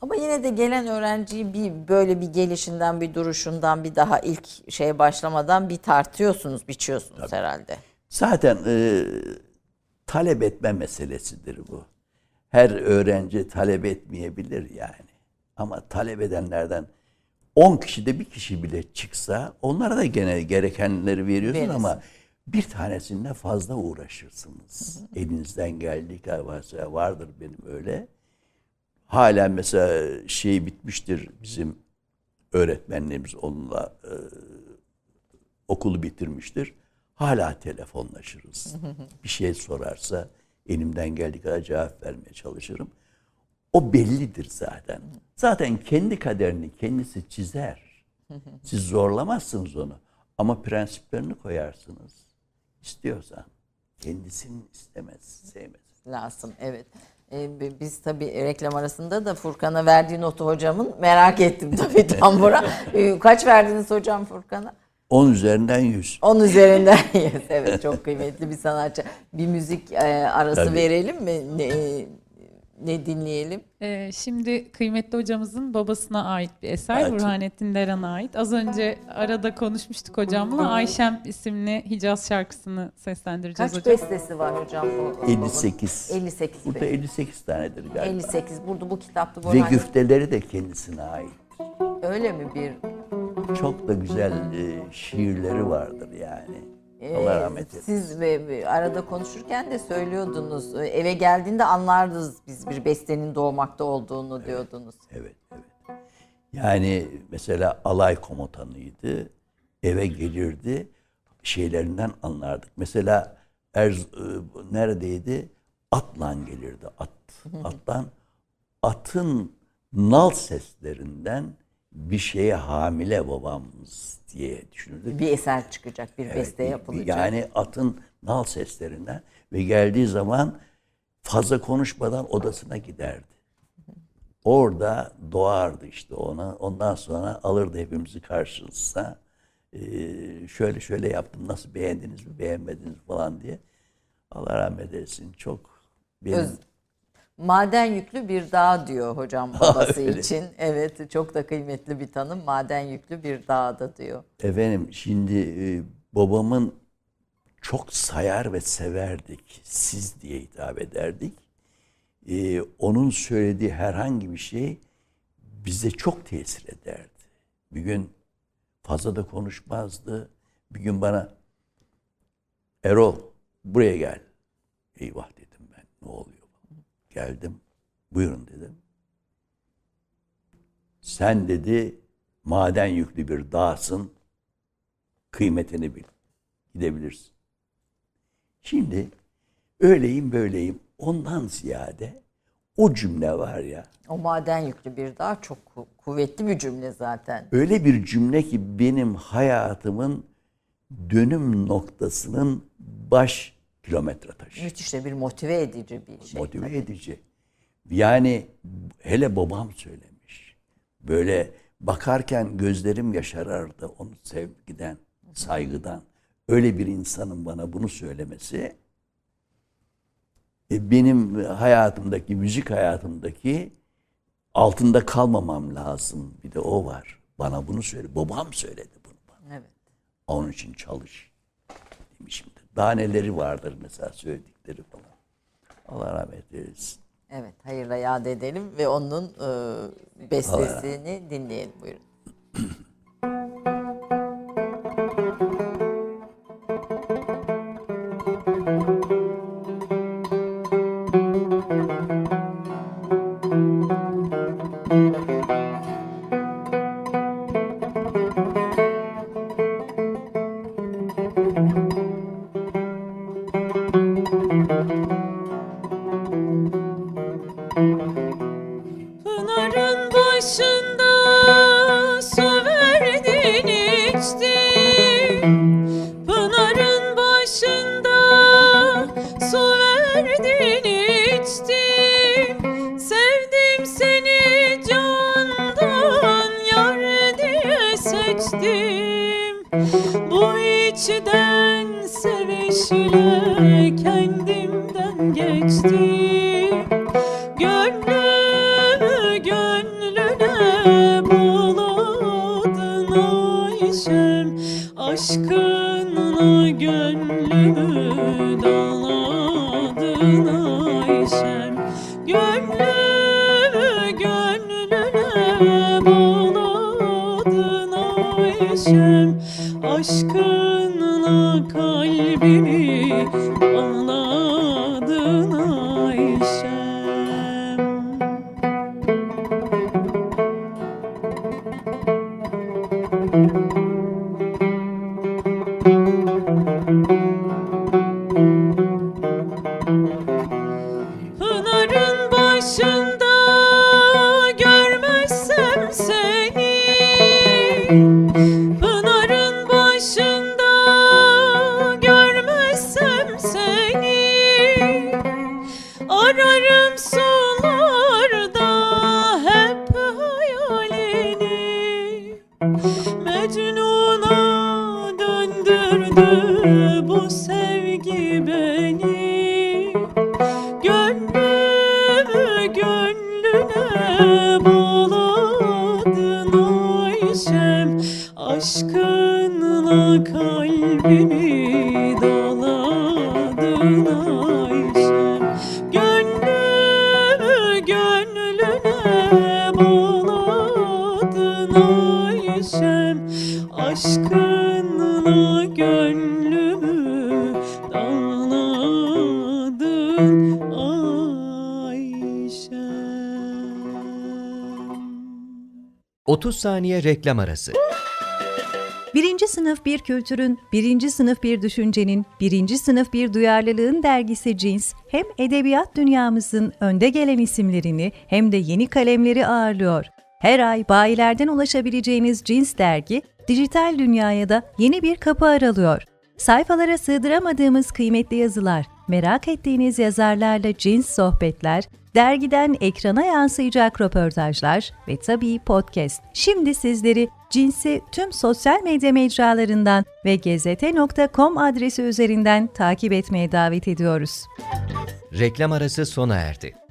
Ama yine de gelen öğrenciyi bir böyle bir gelişinden, bir duruşundan, bir daha ilk şeye başlamadan bir tartıyorsunuz, biçiyorsunuz herhalde. Zaten e, talep etme meselesidir bu. Her öğrenci talep etmeyebilir yani. Ama talep edenlerden 10 kişide bir kişi bile çıksa onlara da gene gerekenleri veriyorsun Verirsin. ama bir tanesinde fazla uğraşırsınız. Elinizden geldiği kadar varsa vardır benim öyle. Halen mesela şey bitmiştir bizim öğretmenlerimiz onunla e, okulu bitirmiştir. Hala telefonlaşırız. bir şey sorarsa elimden geldiği kadar cevap vermeye çalışırım. O bellidir zaten. Zaten kendi kaderini kendisi çizer. Siz zorlamazsınız onu. Ama prensiplerini koyarsınız. İstiyorsan. Kendisini istemez, sevmez. Lazım, evet. Ee, bi- biz tabii reklam arasında da Furkan'a verdiği notu hocamın merak ettim tabii tambura. Ee, Kaç verdiniz hocam Furkan'a? 10 üzerinden 100. 10 üzerinden yes, evet çok kıymetli bir sanatçı. Bir müzik e, arası Tabii. verelim mi? Ne, ne dinleyelim? Ee, şimdi kıymetli hocamızın babasına ait bir eser. Evet. Burhanettin Deran'a ait. Az önce arada konuşmuştuk hocamla. Ayşem isimli Hicaz şarkısını seslendireceğiz Kaç hocam. bestesi var hocam bu? 58. 58. Burada beste. 58 tanedir galiba. 58. Burada bu kitapta Ve Burhan. güfteleri de kendisine ait. Öyle mi bir? Çok da güzel e, şiirleri vardır yani. Allah Ee, rahmet eylesin. Siz ve ve arada konuşurken de söylüyordunuz. e, Eve geldiğinde anlardınız biz bir bestenin doğmakta olduğunu diyordunuz. Evet, evet. Yani mesela alay komutanıydı. Eve gelirdi. Şeylerinden anlardık. Mesela Erz, e, neredeydi? Atlan gelirdi. At. Atlan. Atın nal seslerinden bir şeye hamile babamız diye düşünürdük. Bir eser çıkacak, bir Evet, beste yapılacak. Yani atın nal seslerinden ve geldiği zaman fazla konuşmadan odasına giderdi. Orada doğardı işte ona. Ondan sonra alırdı hepimizi karşısına. Ee, şöyle şöyle yaptım nasıl beğendiniz mi beğenmediniz mi falan diye. Allah rahmet eylesin çok benim Öz- Maden yüklü bir dağ diyor hocam babası Öyle. için. Evet çok da kıymetli bir tanım. Maden yüklü bir dağda diyor. Efendim şimdi e, babamın çok sayar ve severdik. Siz diye hitap ederdik. E, onun söylediği herhangi bir şey bize çok tesir ederdi. Bir gün fazla da konuşmazdı. Bir gün bana Erol buraya gel. Eyvah dedim ben. Ne oluyor? Geldim. Buyurun dedim. Sen dedi maden yüklü bir dağsın. Kıymetini bil. Gidebilirsin. Şimdi öyleyim böyleyim. Ondan ziyade o cümle var ya O maden yüklü bir dağ çok ku- kuvvetli bir cümle zaten. öyle bir cümle ki benim hayatımın dönüm noktasının baş kilometre taşı. Müthiş de bir motive edici bir şey. motive edici. Yani hele babam söylemiş. Böyle bakarken gözlerim yaşarardı onu sevgiden, saygıdan. Öyle bir insanın bana bunu söylemesi e, benim hayatımdaki, müzik hayatımdaki altında kalmamam lazım. Bir de o var. Bana bunu söyle. Babam söyledi bunu bana. Evet. Onun için çalış demişimdir. Daha neleri vardır mesela söyledikleri falan. Allah rahmet eylesin. Evet, hayırla yad edelim ve onun e, bestesini dinleyelim buyurun. Ayşem Aşkınla gönlümü dağladın Ayşem. 12 30 saniye reklam arası. Birinci sınıf bir kültürün, birinci sınıf bir düşüncenin, birinci sınıf bir duyarlılığın dergisi Cins, hem edebiyat dünyamızın önde gelen isimlerini hem de yeni kalemleri ağırlıyor. Her ay bayilerden ulaşabileceğiniz Cins dergi, dijital dünyaya da yeni bir kapı aralıyor. Sayfalara sığdıramadığımız kıymetli yazılar, merak ettiğiniz yazarlarla cins sohbetler, dergiden ekrana yansıyacak röportajlar ve tabii podcast. Şimdi sizleri Cins'i tüm sosyal medya mecralarından ve gezete.com adresi üzerinden takip etmeye davet ediyoruz. Reklam arası sona erdi.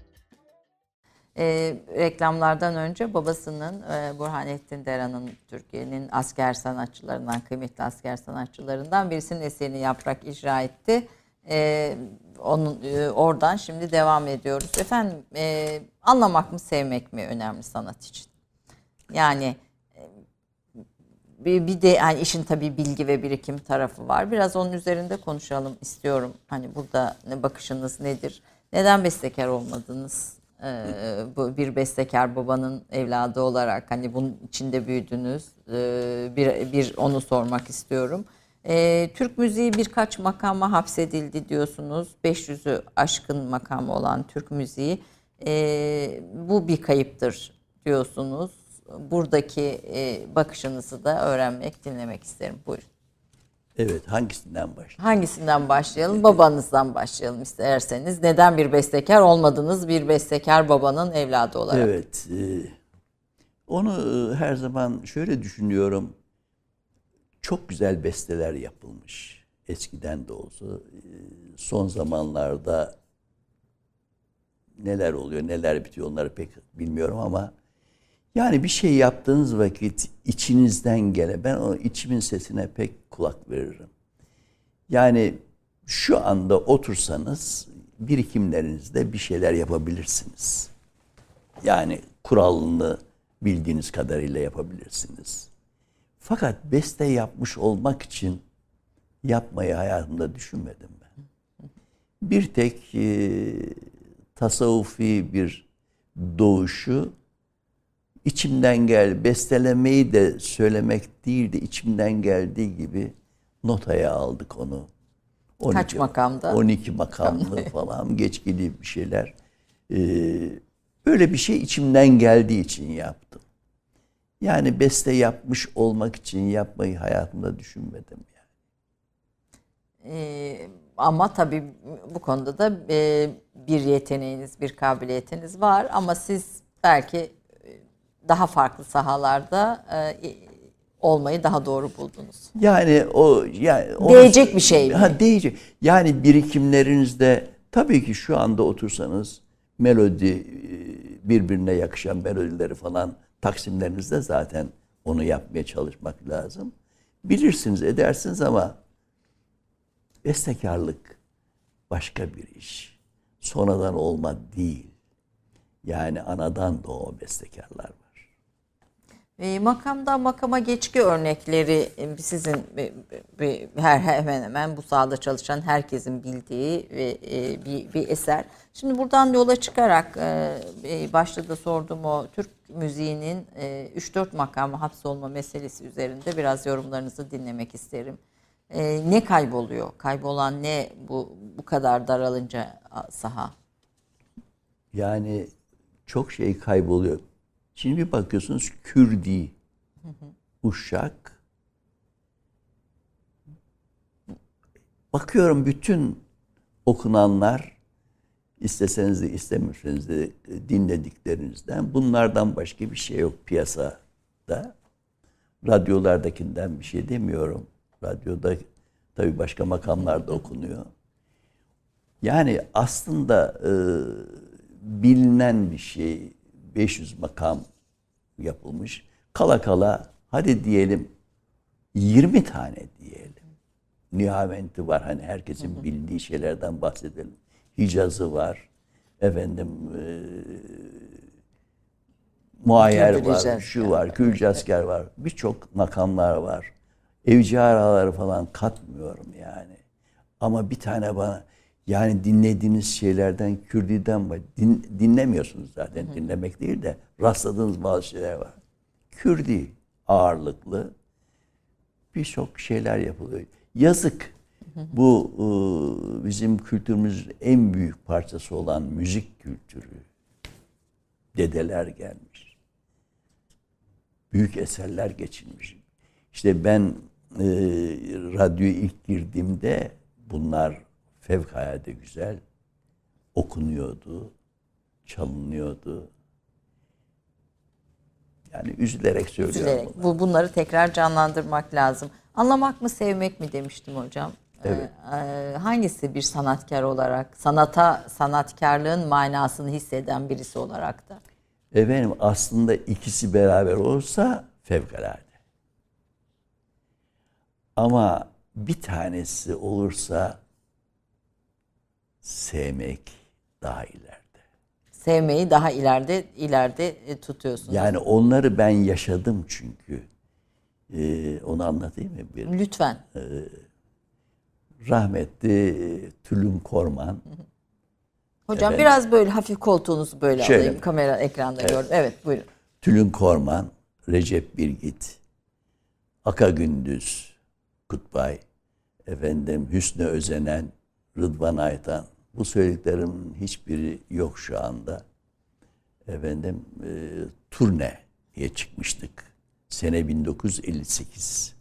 E, reklamlardan önce babasının e, Burhanettin Deran'ın Türkiye'nin asker sanatçılarından, kıymetli asker sanatçılarından birisinin eserini Yaprak icra etti. E, onun e, oradan şimdi devam ediyoruz. Efendim e, anlamak mı sevmek mi önemli sanat için? Yani e, bir, bir de yani işin tabii bilgi ve birikim tarafı var. Biraz onun üzerinde konuşalım istiyorum. Hani burada ne bakışınız nedir? Neden bestekar olmadınız? Ee, bu bir bestekar babanın evladı olarak hani bunun içinde büyüdünüz. Ee, bir, bir onu sormak istiyorum. Ee, Türk müziği birkaç makama hapsedildi diyorsunuz. 500'ü aşkın makamı olan Türk müziği. Ee, bu bir kayıptır diyorsunuz. Buradaki e, bakışınızı da öğrenmek, dinlemek isterim. Buyurun. Evet hangisinden başlayalım? Hangisinden başlayalım? Babanızdan başlayalım isterseniz. Neden bir bestekar olmadınız bir bestekar babanın evladı olarak? Evet. e, onu e, her zaman şöyle düşünüyorum. Çok güzel besteler yapılmış. Eskiden de olsa. E, Son zamanlarda neler oluyor, neler bitiyor onları pek bilmiyorum ama yani bir şey yaptığınız vakit içinizden gele ben o içimin sesine pek kulak veririm. Yani şu anda otursanız birikimlerinizde bir şeyler yapabilirsiniz. Yani kuralını bildiğiniz kadarıyla yapabilirsiniz. Fakat beste yapmış olmak için yapmayı hayatımda düşünmedim ben. Bir tek e, tasavvufi bir doğuşu içimden gel, bestelemeyi de söylemek değil de içimden geldiği gibi notaya aldık onu. 12, Kaç makamda? 12 makamlı falan geçkili bir şeyler. Ee, öyle bir şey içimden geldiği için yaptım. Yani beste yapmış olmak için yapmayı hayatımda düşünmedim. Yani. Ee, ama tabii bu konuda da e, bir yeteneğiniz, bir kabiliyetiniz var ama siz belki daha farklı sahalarda e, olmayı daha doğru buldunuz. Yani o yani Değecek bir şey mi? Ha değecek. Yani birikimlerinizde tabii ki şu anda otursanız melodi e, birbirine yakışan melodileri falan taksimlerinizde zaten onu yapmaya çalışmak lazım. Bilirsiniz, edersiniz ama bestekarlık başka bir iş. Sonradan olma değil. Yani anadan doğma bestekarlar var. E, makamdan makama geçki örnekleri e, sizin her hemen hemen bu sahada çalışan herkesin bildiği ve e, bir, bir eser. Şimdi buradan yola çıkarak e, başta da sorduğum o Türk müziğinin e, 3-4 makamı hapsolma meselesi üzerinde biraz yorumlarınızı dinlemek isterim. Ne kayboluyor? Kaybolan ne bu bu kadar daralınca saha? Yani çok şey kayboluyor. Şimdi bir bakıyorsunuz Kürdi, Uşak. Bakıyorum bütün okunanlar isteseniz de istemiyorsanız de dinlediklerinizden bunlardan başka bir şey yok piyasada. Radyolardakinden bir şey demiyorum. Radyoda tabii başka makamlarda okunuyor. Yani aslında e, bilinen bir şey 500 makam yapılmış. Kala kala hadi diyelim 20 tane diyelim. Nihaventi var hani herkesin bildiği şeylerden bahsedelim. Hicazı var. Efendim e, muayyer var, şu var, Külcasker var. Birçok makamlar var. Evci araları falan katmıyorum yani. Ama bir tane bana yani dinlediğiniz şeylerden Kürdi'den. Din, dinlemiyorsunuz zaten dinlemek değil de rastladığınız bazı şeyler var. Kürdi ağırlıklı birçok şeyler yapılıyor. Yazık. Bu e, bizim kültürümüzün en büyük parçası olan müzik kültürü. Dedeler gelmiş. Büyük eserler geçilmiş. İşte ben e, radyoya ilk girdiğimde bunlar fevkalade güzel okunuyordu, çalınıyordu. Yani üzülerek söylüyorum. Üzülerek. bunu. Bu bunları tekrar canlandırmak lazım. Anlamak mı sevmek mi demiştim hocam. Evet. Ee, hangisi bir sanatkar olarak, sanata, sanatkarlığın manasını hisseden birisi olarak da? Efendim aslında ikisi beraber olsa fevkalade. Ama bir tanesi olursa sevmek daha ileride. Sevmeyi daha ileride ileride e, tutuyorsunuz. Yani onları ben yaşadım çünkü. Ee, onu anlatayım mı? Bir Lütfen. rahmetli Tülün Korman Hocam biraz böyle hafif koltuğunuzu böyle Şöyle alayım. Kamera ekranda gördüm. Evet buyurun. Tülün Korman, Recep Birgit, Aka Gündüz, Kutbay, efendim Hüsnü Özenen, Rıdvan Aytan. Bu söylediklerimin hiçbiri yok şu anda. Efendim e, turneye çıkmıştık. Sene 1958.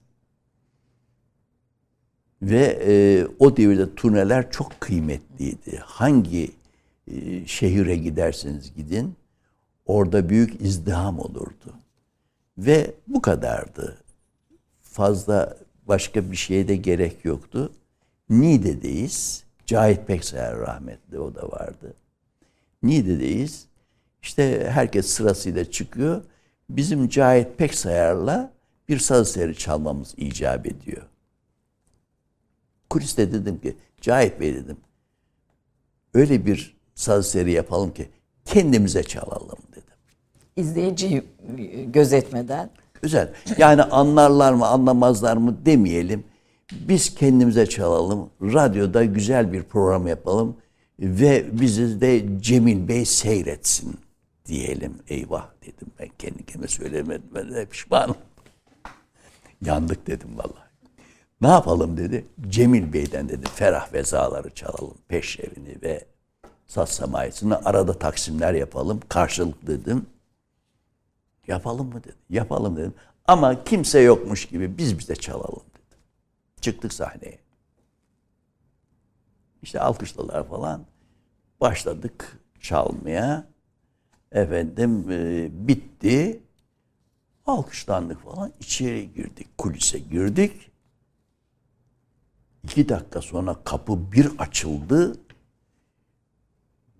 Ve e, o devirde turneler çok kıymetliydi. Hangi e, şehire giderseniz gidin, orada büyük izdiham olurdu. Ve bu kadardı. Fazla başka bir şeye de gerek yoktu. Niğde'deyiz. Cahit Pekser rahmetli o da vardı. Niğde'deyiz. İşte herkes sırasıyla çıkıyor. Bizim Cahit Peksayar'la bir saz eseri çalmamız icap ediyor. Kuliste dedim ki Cahit Bey dedim öyle bir saz eseri yapalım ki kendimize çalalım dedim. İzleyiciyi gözetmeden. Güzel. Yani anlarlar mı anlamazlar mı demeyelim. Biz kendimize çalalım. Radyoda güzel bir program yapalım. Ve bizi de Cemil Bey seyretsin diyelim. Eyvah dedim ben kendi kendime söylemedim. Ben de pişmanım. Yandık dedim vallahi. Ne yapalım dedi. Cemil Bey'den dedi ferah vezaları çalalım. Peşrevini ve saz semayesini arada taksimler yapalım. Karşılık dedim. Yapalım mı dedi. Yapalım dedim. Ama kimse yokmuş gibi biz bize çalalım. Çıktık sahneye. İşte alkışladılar falan. Başladık çalmaya. Efendim e, bitti. Alkışlandık falan. İçeri girdik. Kulise girdik. İki dakika sonra kapı bir açıldı.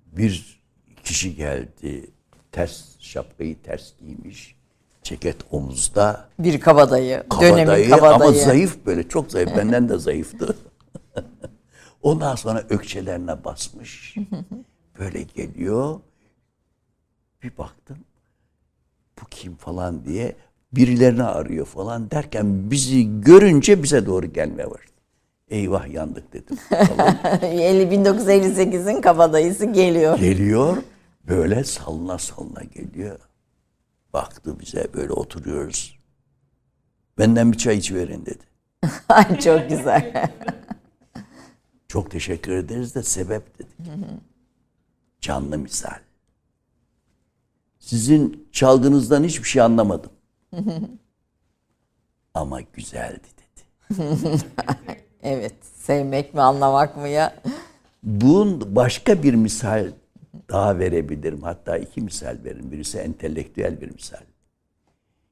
Bir kişi geldi. Ters şapkayı ters giymiş. Ceket omuzda. Bir kabadayı. dönemin Kabadayı, kabadayı. ama zayıf böyle çok zayıf. Benden de zayıftı. Ondan sonra ökçelerine basmış. Böyle geliyor. Bir baktım. Bu kim falan diye birilerini arıyor falan derken bizi görünce bize doğru gelmeye başladı. Eyvah yandık dedim. Falan. 50 1958'in kabadayısı geliyor. Geliyor böyle salına salına geliyor. Baktı bize böyle oturuyoruz. Benden bir çay iç verin dedi. Ay çok güzel. Çok teşekkür ederiz de sebep dedik. Canlı misal. Sizin çaldığınızdan hiçbir şey anlamadım. Ama güzeldi dedi. evet. Sevmek mi anlamak mı ya? Bunun başka bir misal daha verebilirim. Hatta iki misal veririm. Birisi entelektüel bir misal.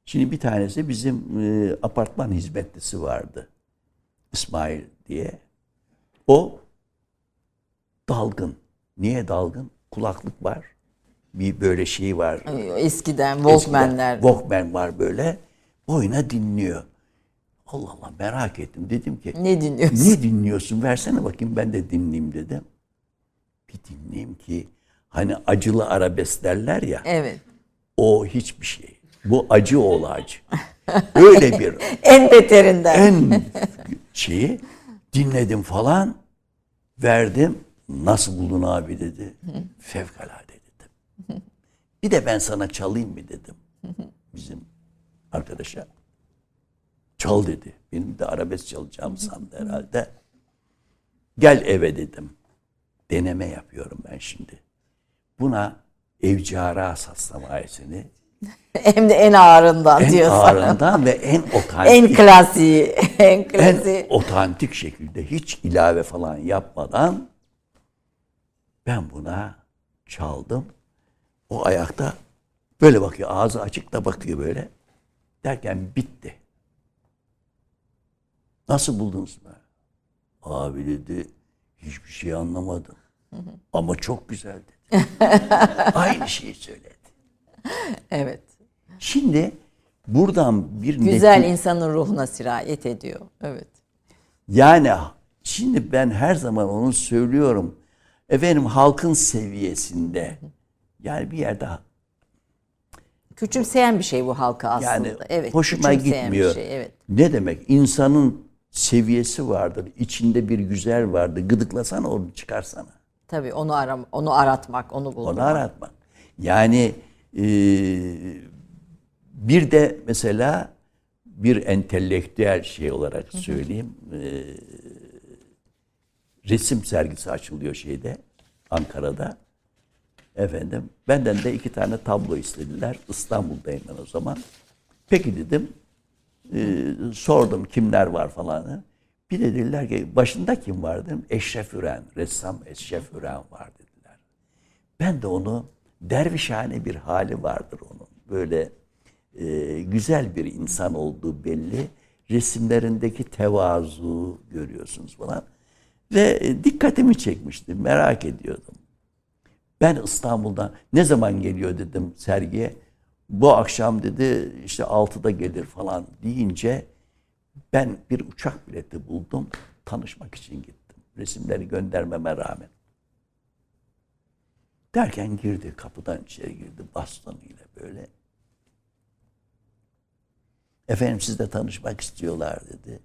Şimdi bir tanesi bizim e, apartman hizmetlisi vardı. İsmail diye. O dalgın. Niye dalgın? Kulaklık var. Bir böyle şey var. Eskiden Walkman'ler. Walkman var böyle. Boyuna dinliyor. Allah Allah merak ettim. Dedim ki Ne dinliyorsun? ne dinliyorsun? Versene bakayım ben de dinleyeyim dedim. Bir dinleyeyim ki hani acılı arabesk derler ya. Evet. O hiçbir şey. Bu acı oğlu acı. Öyle bir En beterinden. en şeyi dinledim falan. Verdim. Nasıl buldun abi dedi. Fevkalade dedim. Bir de ben sana çalayım mı dedim. Bizim arkadaşa. Çal dedi. Benim de arabesk çalacağım sandı herhalde. Gel eve dedim. Deneme yapıyorum ben şimdi. Buna Evcara Saslavayesini Hem de en ağırından en diyorsun. ağırından ve en otantik En klasiği. En en klasiği. otantik şekilde hiç ilave falan yapmadan ben buna çaldım. O ayakta böyle bakıyor. Ağzı açık da bakıyor böyle. Derken bitti. Nasıl buldunuz mu? Abi dedi hiçbir şey anlamadım. Ama çok güzel dedi. Aynı şeyi söyledi. Evet. Şimdi buradan bir Güzel neti- insanın ruhuna sirayet ediyor. Evet. Yani şimdi ben her zaman onu söylüyorum. Efendim halkın seviyesinde yani bir yerde Küçümseyen bir şey bu halka aslında. yani evet. hoşuma gitmiyor. Şey, evet. Ne demek? İnsanın seviyesi vardır. içinde bir güzel vardır. Gıdıklasana onu çıkarsana. Tabii onu aram onu aratmak, onu bulmak. Onu aratmak. Yani e, bir de mesela bir entelektüel şey olarak söyleyeyim. E, resim sergisi açılıyor şeyde Ankara'da. Efendim benden de iki tane tablo istediler. İstanbul'dayım ben o zaman. Peki dedim. E, sordum kimler var falan. Bir de dediler ki başında kim var dedim. Eşref Üren, ressam Eşref Üren var dediler. Ben de onu dervişhane bir hali vardır onun. Böyle e, güzel bir insan olduğu belli. Resimlerindeki tevazu görüyorsunuz falan. Ve e, dikkatimi çekmişti. Merak ediyordum. Ben İstanbul'dan ne zaman geliyor dedim sergiye. Bu akşam dedi işte 6'da gelir falan deyince ben bir uçak bileti buldum. Tanışmak için gittim. Resimleri göndermeme rağmen. Derken girdi kapıdan içeri girdi bastonuyla böyle. Efendim sizle tanışmak istiyorlar dedi.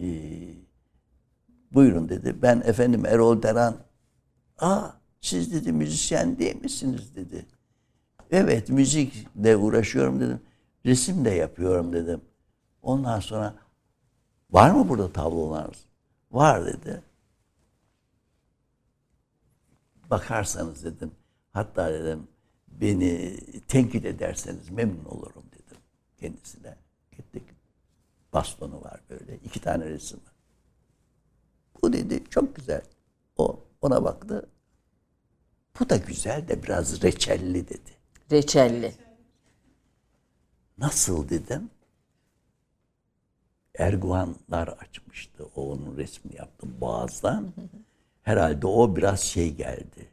Ee, buyurun dedi. Ben efendim Erol Deran. Aa siz dedi müzisyen değil misiniz dedi. Evet müzikle uğraşıyorum dedim. Resim de yapıyorum dedim. Ondan sonra var mı burada tablolarınız? Var dedi. Bakarsanız dedim. Hatta dedim beni tenkit ederseniz memnun olurum dedim kendisine. Gittik. Bastonu var böyle. iki tane resim var. Bu dedi çok güzel. O ona baktı. Bu da güzel de biraz reçelli dedi. Reçelli. Nasıl dedim. Erguvanlar açmıştı. O onun resmini yaptı boğazdan. Herhalde o biraz şey geldi.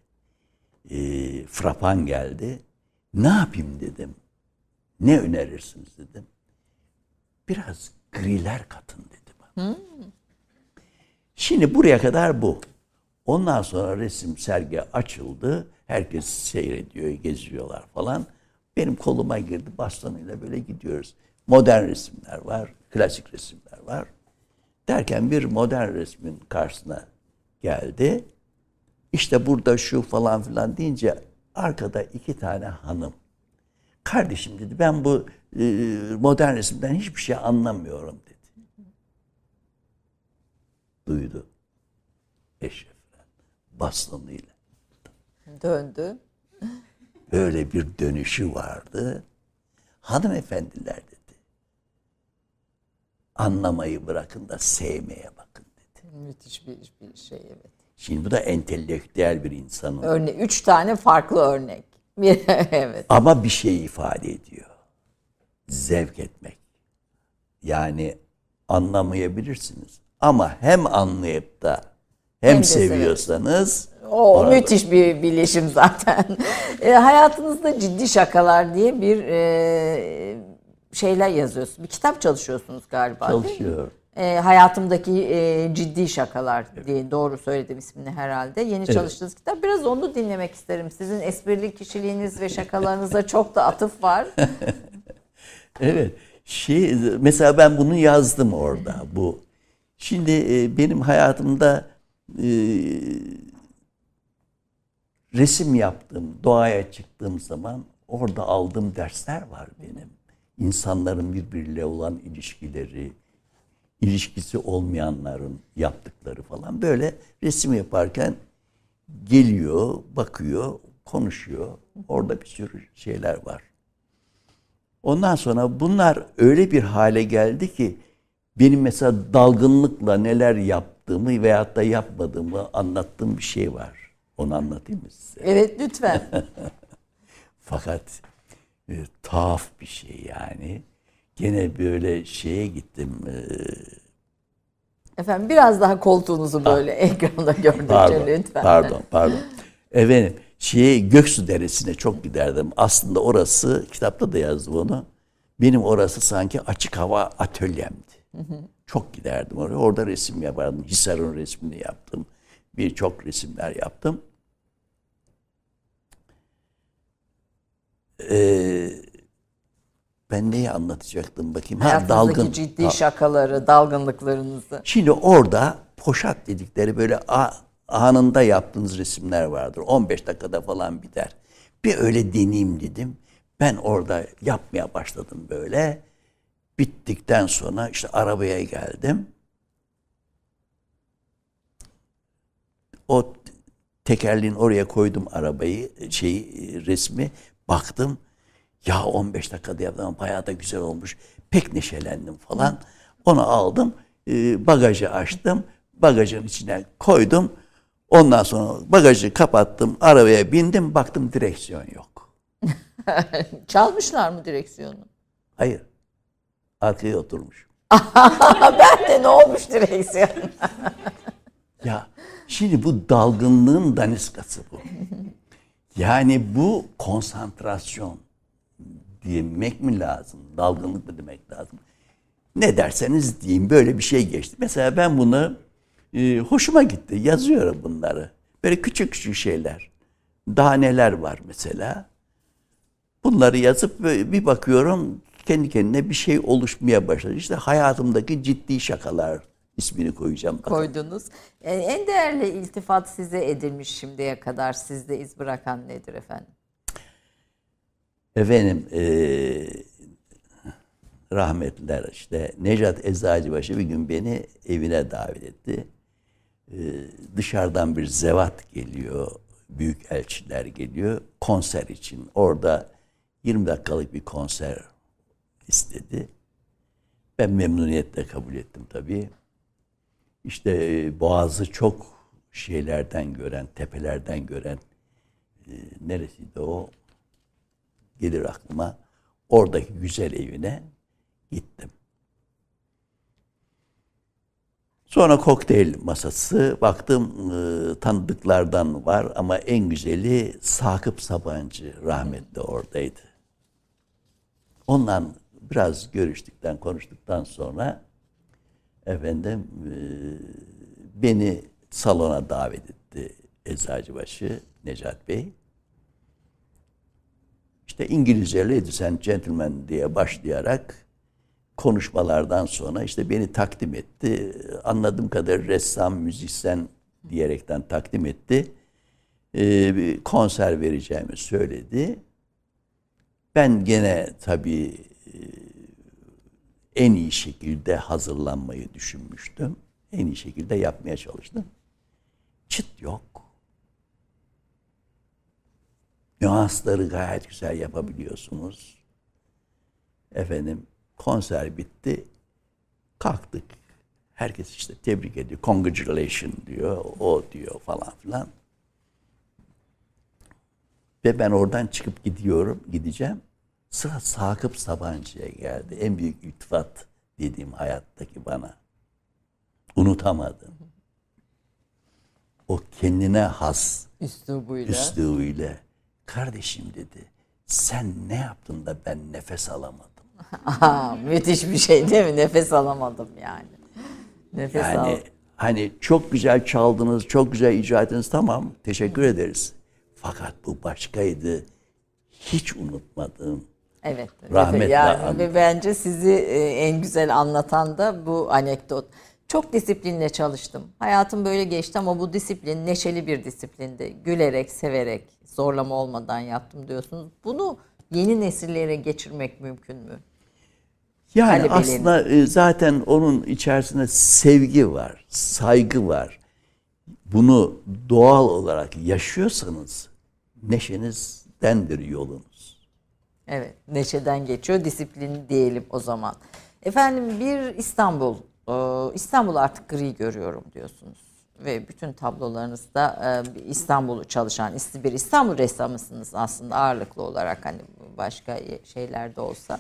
E, frapan geldi. Ne yapayım dedim. Ne önerirsiniz dedim. Biraz griler katın dedi bana. Şimdi buraya kadar bu. Ondan sonra resim sergi açıldı. Herkes seyrediyor, geziyorlar falan. Benim koluma girdi bastonuyla böyle gidiyoruz. Modern resimler var, klasik resimler var. Derken bir modern resmin karşısına geldi. İşte burada şu falan filan deyince arkada iki tane hanım. Kardeşim dedi ben bu e, modern resimden hiçbir şey anlamıyorum dedi. Duydu. Eşref bastonuyla. Döndü. Böyle bir dönüşü vardı. Hanımefendiler. Anlamayı bırakın da sevmeye bakın dedi. Müthiş bir, bir şey evet. Şimdi bu da entelektüel bir insanın. Örne üç tane farklı örnek. Evet. Ama bir şey ifade ediyor. Zevk etmek. Yani anlamayabilirsiniz. Ama hem anlayıp da hem, Hem seviyorsanız O Orada. müthiş bir birleşim zaten. E, hayatınızda ciddi şakalar diye bir e, şeyler yazıyorsunuz. Bir kitap çalışıyorsunuz galiba değil mi? çalışıyor. E, hayatımdaki e, ciddi şakalar diye doğru söyledim ismini herhalde. Yeni çalıştığınız kitap. Biraz onu dinlemek isterim. Sizin esprili kişiliğiniz ve şakalarınıza çok da atıf var. Evet. Şey mesela ben bunu yazdım orada bu. Şimdi e, benim hayatımda e, resim yaptım, doğaya çıktığım zaman orada aldığım dersler var benim. İnsanların birbiriyle olan ilişkileri, ilişkisi olmayanların yaptıkları falan böyle resim yaparken geliyor, bakıyor, konuşuyor. Orada bir sürü şeyler var. Ondan sonra bunlar öyle bir hale geldi ki benim mesela dalgınlıkla neler yaptığımı veyahut da yapmadığımı anlattığım bir şey var. Onu anlatayım mı size? Evet lütfen. Fakat e, tuhaf bir şey yani. Gene böyle şeye gittim. e, Efendim biraz daha koltuğunuzu böyle ekranda gördükçe pardon, lütfen. pardon, pardon. Efendim, şeye Göksu Deresi'ne çok giderdim. Aslında orası, kitapta da yazdım onu. Benim orası sanki açık hava atölyemdi. Çok giderdim oraya. Orada resim yapardım. Hisar'ın resmini yaptım. Birçok resimler yaptım. Ee, ben neyi anlatacaktım bakayım? Ha, dalgın. ciddi Ha, şakaları, dalgınlıklarınızı. Şimdi orada poşat dedikleri böyle anında yaptığınız resimler vardır. 15 dakikada falan biter. Bir öyle deneyeyim dedim. Ben orada yapmaya başladım böyle. Bittikten sonra işte arabaya geldim. O tekerleğin oraya koydum arabayı, şeyi, resmi. Baktım. Ya 15 dakikada yaptım bayağı da güzel olmuş. Pek neşelendim falan. Onu aldım. e, Bagajı açtım. Bagajın içine koydum. Ondan sonra bagajı kapattım. Arabaya bindim. Baktım direksiyon yok. Çalmışlar mı direksiyonu? Hayır. Arkaya oturmuş. ben de ne olmuş direksiyon? Ya şimdi bu dalgınlığın daniskası bu. Yani bu konsantrasyon demek mi lazım? Dalgınlık mı demek lazım? Ne derseniz diyeyim böyle bir şey geçti. Mesela ben bunu e, hoşuma gitti. Yazıyorum bunları. Böyle küçük küçük şeyler. Daha neler var mesela? Bunları yazıp bir bakıyorum kendi kendine bir şey oluşmaya başladı. İşte hayatımdaki ciddi şakalar ismini koyacağım. Bakın. Koydunuz. E, En değerli iltifat size edilmiş şimdiye kadar sizde iz bırakan nedir efendim? Efendim eee rahmetliler işte Necat Eczacıbaşı bir gün beni evine davet etti. Eee, dışarıdan bir zevat geliyor, büyük elçiler geliyor konser için. Orada 20 dakikalık bir konser istedi. Ben memnuniyetle kabul ettim tabii. İşte e, Boğaz'ı çok şeylerden gören, tepelerden gören e, neresiydi o? gelir aklıma. Oradaki güzel evine gittim. Sonra kokteyl masası baktım e, tanıdıklardan var ama en güzeli Sakıp Sabancı rahmetli oradaydı. Ondan biraz görüştükten konuştuktan sonra efendim e, beni salona davet etti Eczacıbaşı Necat Bey. İşte İngilizce Ladies and Gentlemen diye başlayarak konuşmalardan sonra işte beni takdim etti. Anladığım kadar ressam, müzisyen diyerekten takdim etti. Ee, bir konser vereceğimi söyledi. Ben gene tabii en iyi şekilde hazırlanmayı düşünmüştüm. En iyi şekilde yapmaya çalıştım. Çıt yok nüansları gayet güzel yapabiliyorsunuz. Efendim konser bitti. Kalktık. Herkes işte tebrik ediyor. Congratulation diyor. O diyor falan filan. Ve ben oradan çıkıp gidiyorum. Gideceğim. Sıra Sakıp Sabancı'ya geldi. En büyük iltifat dediğim hayattaki bana. Unutamadım. O kendine has Üslubuyla. üslubuyla kardeşim dedi sen ne yaptın da ben nefes alamadım. Aha, müthiş bir şey değil mi? Nefes alamadım yani. Nefes al. Yani hani çok güzel çaldınız, çok güzel icra ettiniz tamam teşekkür ederiz. Fakat bu başkaydı. Hiç unutmadığım. Evet. Rahmetle yani, an- ve bence sizi e, en güzel anlatan da bu anekdot. Çok disiplinle çalıştım. Hayatım böyle geçti ama bu disiplin neşeli bir disiplindi. Gülerek, severek, zorlama olmadan yaptım diyorsunuz. Bunu yeni nesillere geçirmek mümkün mü? Yani Talebelerin. aslında e, zaten onun içerisinde sevgi var, saygı var. Bunu doğal olarak yaşıyorsanız neşenizdendir yolunuz. Evet, neşeden geçiyor. Disiplin diyelim o zaman. Efendim bir İstanbul, e, İstanbul'u artık gri görüyorum diyorsunuz. Ve bütün tablolarınızda e, İstanbul'u çalışan bir İstanbul ressamısınız aslında ağırlıklı olarak hani başka şeylerde olsa.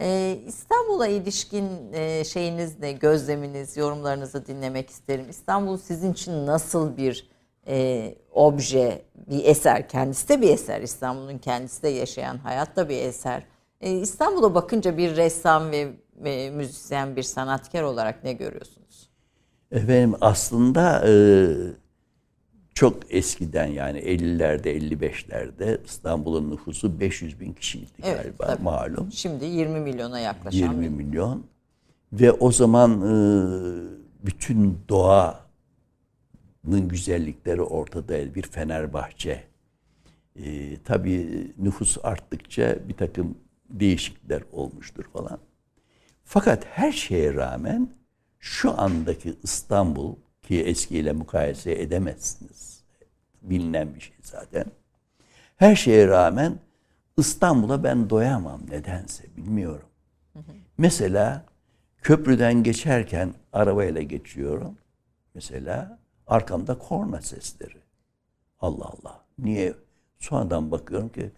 E, İstanbul'a ilişkin şeyiniz ne, gözleminiz, yorumlarınızı dinlemek isterim. İstanbul sizin için nasıl bir e, obje, bir eser. Kendisi de bir eser. İstanbul'un kendisi de yaşayan hayat da bir eser. E, İstanbul'a bakınca bir ressam ve, ve müzisyen, bir sanatkar olarak ne görüyorsunuz? Efendim aslında e, çok eskiden yani 50'lerde 55'lerde İstanbul'un nüfusu 500 bin kişiydi Evet, galiba tabii. malum. Şimdi 20 milyona yaklaşan 20 bir milyon ve o zaman e, bütün doğanın güzellikleri ortadaydı. Bir Fenerbahçe. E, tabii nüfus arttıkça bir takım değişiklikler olmuştur falan. Fakat her şeye rağmen şu andaki İstanbul ki eskiyle mukayese edemezsiniz. Bilinen bir şey zaten. Her şeye rağmen İstanbul'a ben doyamam nedense bilmiyorum. Mesela köprüden geçerken arabayla geçiyorum. Mesela arkamda korna sesleri. Allah Allah. Niye? Sonradan bakıyorum ki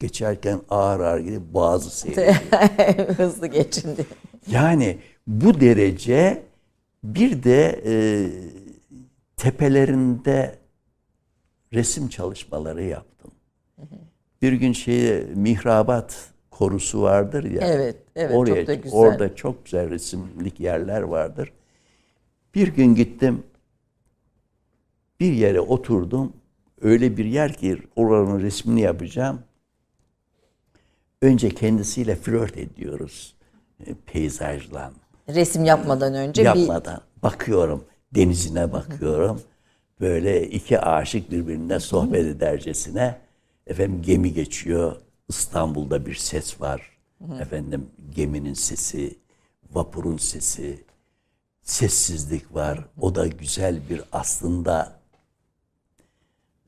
geçerken ağır ağır gidip bazı seyrediyor. hızlı geçin diye. Yani bu derece bir de e, tepelerinde resim çalışmaları yaptım. Bir gün şeye mihrabat korusu vardır ya. Evet, evet, oraya, çok da güzel. Orada çok güzel resimlik yerler vardır. Bir gün gittim. Bir yere oturdum. Öyle bir yer ki oranın resmini yapacağım. Önce kendisiyle flört ediyoruz. E, peyzajla Resim yapmadan önce yapmadan bakıyorum denizine bakıyorum. Böyle iki aşık birbirine sohbet edercesine efendim gemi geçiyor. İstanbul'da bir ses var. Efendim geminin sesi, vapurun sesi, sessizlik var. O da güzel bir aslında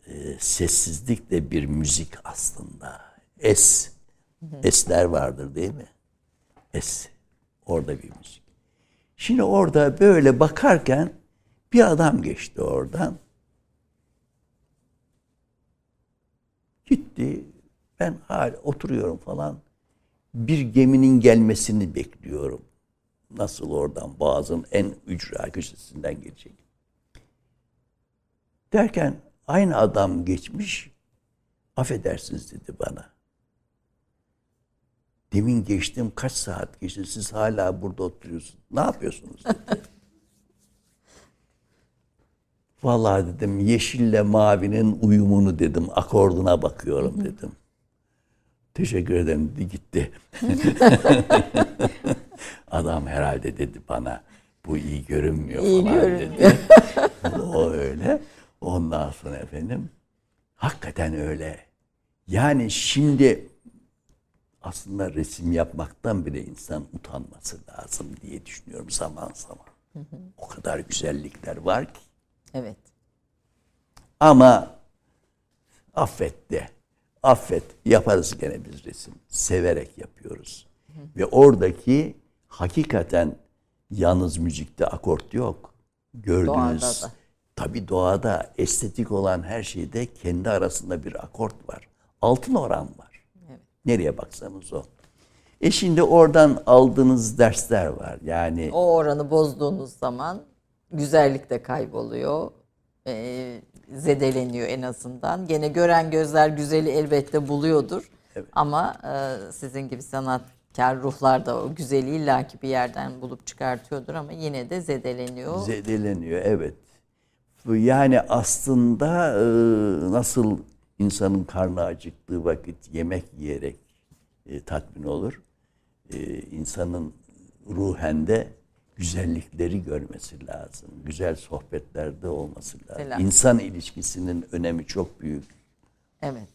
e, sessizlik de bir müzik aslında. Es, esler vardır değil mi? Es, orada bir müzik. Şimdi orada böyle bakarken bir adam geçti oradan. Gitti. Ben hala oturuyorum falan. Bir geminin gelmesini bekliyorum. Nasıl oradan boğazın en ücra köşesinden gelecek. Derken aynı adam geçmiş. Affedersiniz dedi bana. Demin geçtim kaç saat geçti siz hala burada oturuyorsunuz. Ne yapıyorsunuz dedi. Vallahi dedim yeşille mavinin uyumunu dedim akorduna bakıyorum dedim. Teşekkür ederim dedi gitti. Adam herhalde dedi bana bu iyi görünmüyor İyi falan görünmüyor. dedi. o öyle. Ondan sonra efendim hakikaten öyle. Yani şimdi aslında resim yapmaktan bile insan utanması lazım diye düşünüyorum zaman zaman. O kadar güzellikler var ki. Evet. Ama affet de. Affet. Yaparız gene biz resim. Severek yapıyoruz. Ve oradaki hakikaten yalnız müzikte akort yok. Gördüğünüz Doğada da. Tabii doğada estetik olan her şeyde kendi arasında bir akort var. Altın oran var. Nereye baksanız o. E şimdi oradan aldığınız dersler var. Yani O oranı bozduğunuz zaman güzellik de kayboluyor. Ee, zedeleniyor en azından. Gene gören gözler güzeli elbette buluyordur. Ama e, sizin gibi sanatkar ruhlar da o güzeli illaki bir yerden bulup çıkartıyordur ama yine de zedeleniyor. Zedeleniyor evet. Yani aslında e, nasıl insanın karnı acıktığı vakit yemek yiyerek e, tatmin olur. E, insanın ruhende güzellikleri görmesi lazım. Güzel sohbetlerde olması lazım. Selam. İnsan ilişkisinin önemi çok büyük. Evet.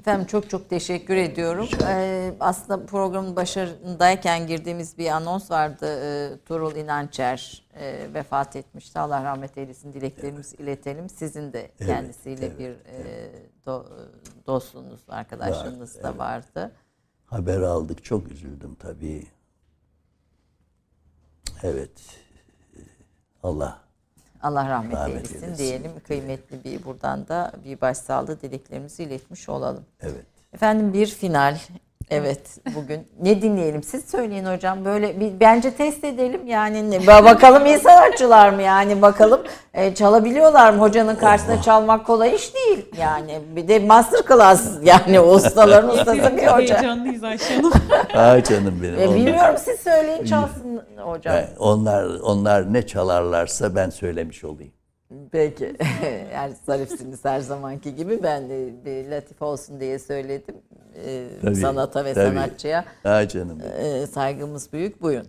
Efendim çok çok teşekkür ediyorum. Ee, aslında programın başarındayken girdiğimiz bir anons vardı. Ee, Tuğrul İnançer e, vefat etmişti. Allah rahmet eylesin. Dileklerimizi iletelim. Sizin de kendisiyle bir e, do- dostluğunuz, arkadaşlığınız da vardı. Haber aldık. Çok üzüldüm tabii. Evet. Allah Allah rahmet, Rahmet eylesin, eylesin. diyelim. Kıymetli bir buradan da bir başsağlığı dileklerimizi iletmiş olalım. evet. Efendim bir final. Evet bugün ne dinleyelim siz söyleyin hocam böyle bir bence test edelim yani ne- bakalım iyi sanatçılar mı yani bakalım e, çalabiliyorlar mı hocanın karşısında çalmak kolay iş değil yani bir de master class yani ustaların ustası bir hoca. Heyecanlıyız Ayşe Hanım. Aa canım benim. E, bilmiyorum siz söyleyin çalsın hocam. Yani onlar onlar ne çalarlarsa ben söylemiş olayım. Peki. yani zarifsiniz her zamanki gibi. Ben de bir latif olsun diye söyledim. Ee, Tabii, sanata ve tabii. sanatçıya Ha canım e, saygımız büyük. Buyurun.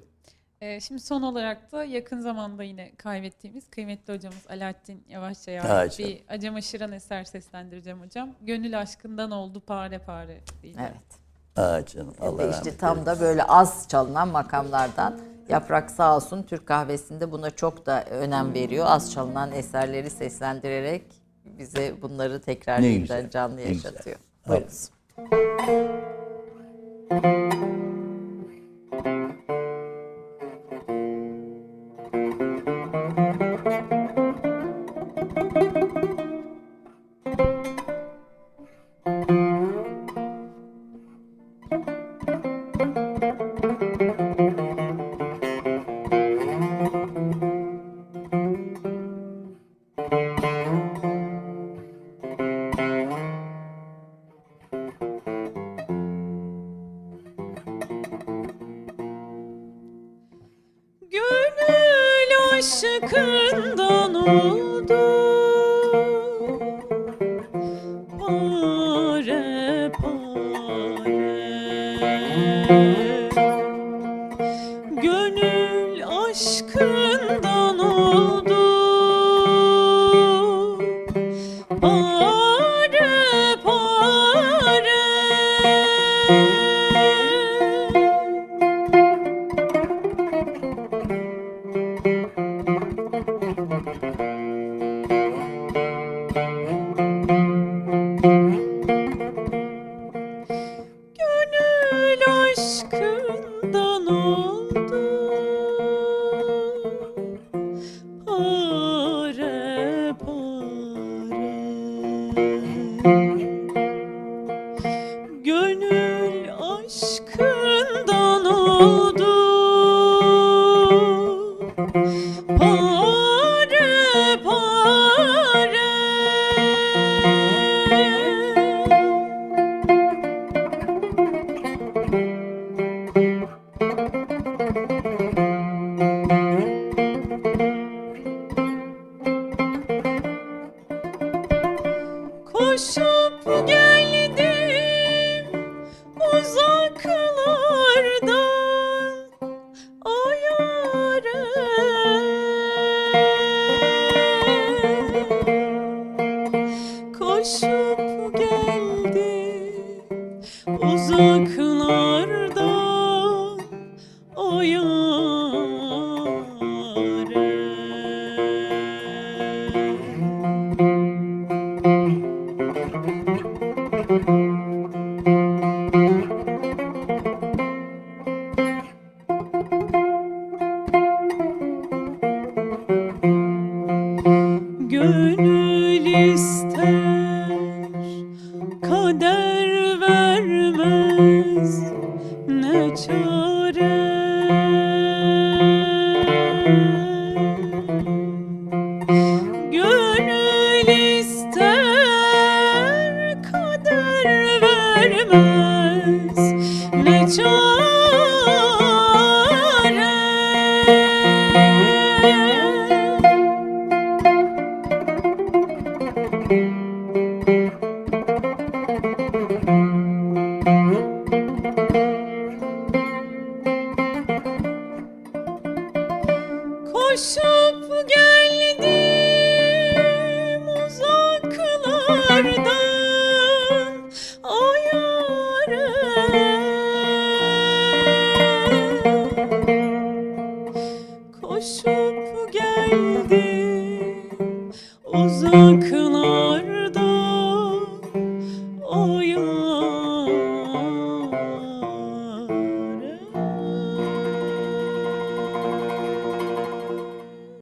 Ee, şimdi son olarak da yakın zamanda yine kaybettiğimiz kıymetli hocamız Alaaddin Yavaşçı'ya Ha, ait bir Acem Aşıran eser seslendireceğim hocam. Gönül aşkından oldu pare pare diyeceğim. Evet. Ha canım Allah işte tam da böyle az çalınan makamlardan Yaprak sağ olsun Türk kahvesinde buna çok da önem veriyor. Az çalınan eserleri seslendirerek bize bunları tekrar Ne yeniden güzel, canlı ne yaşatıyor. Evet. Buyurun. Gönül aşkından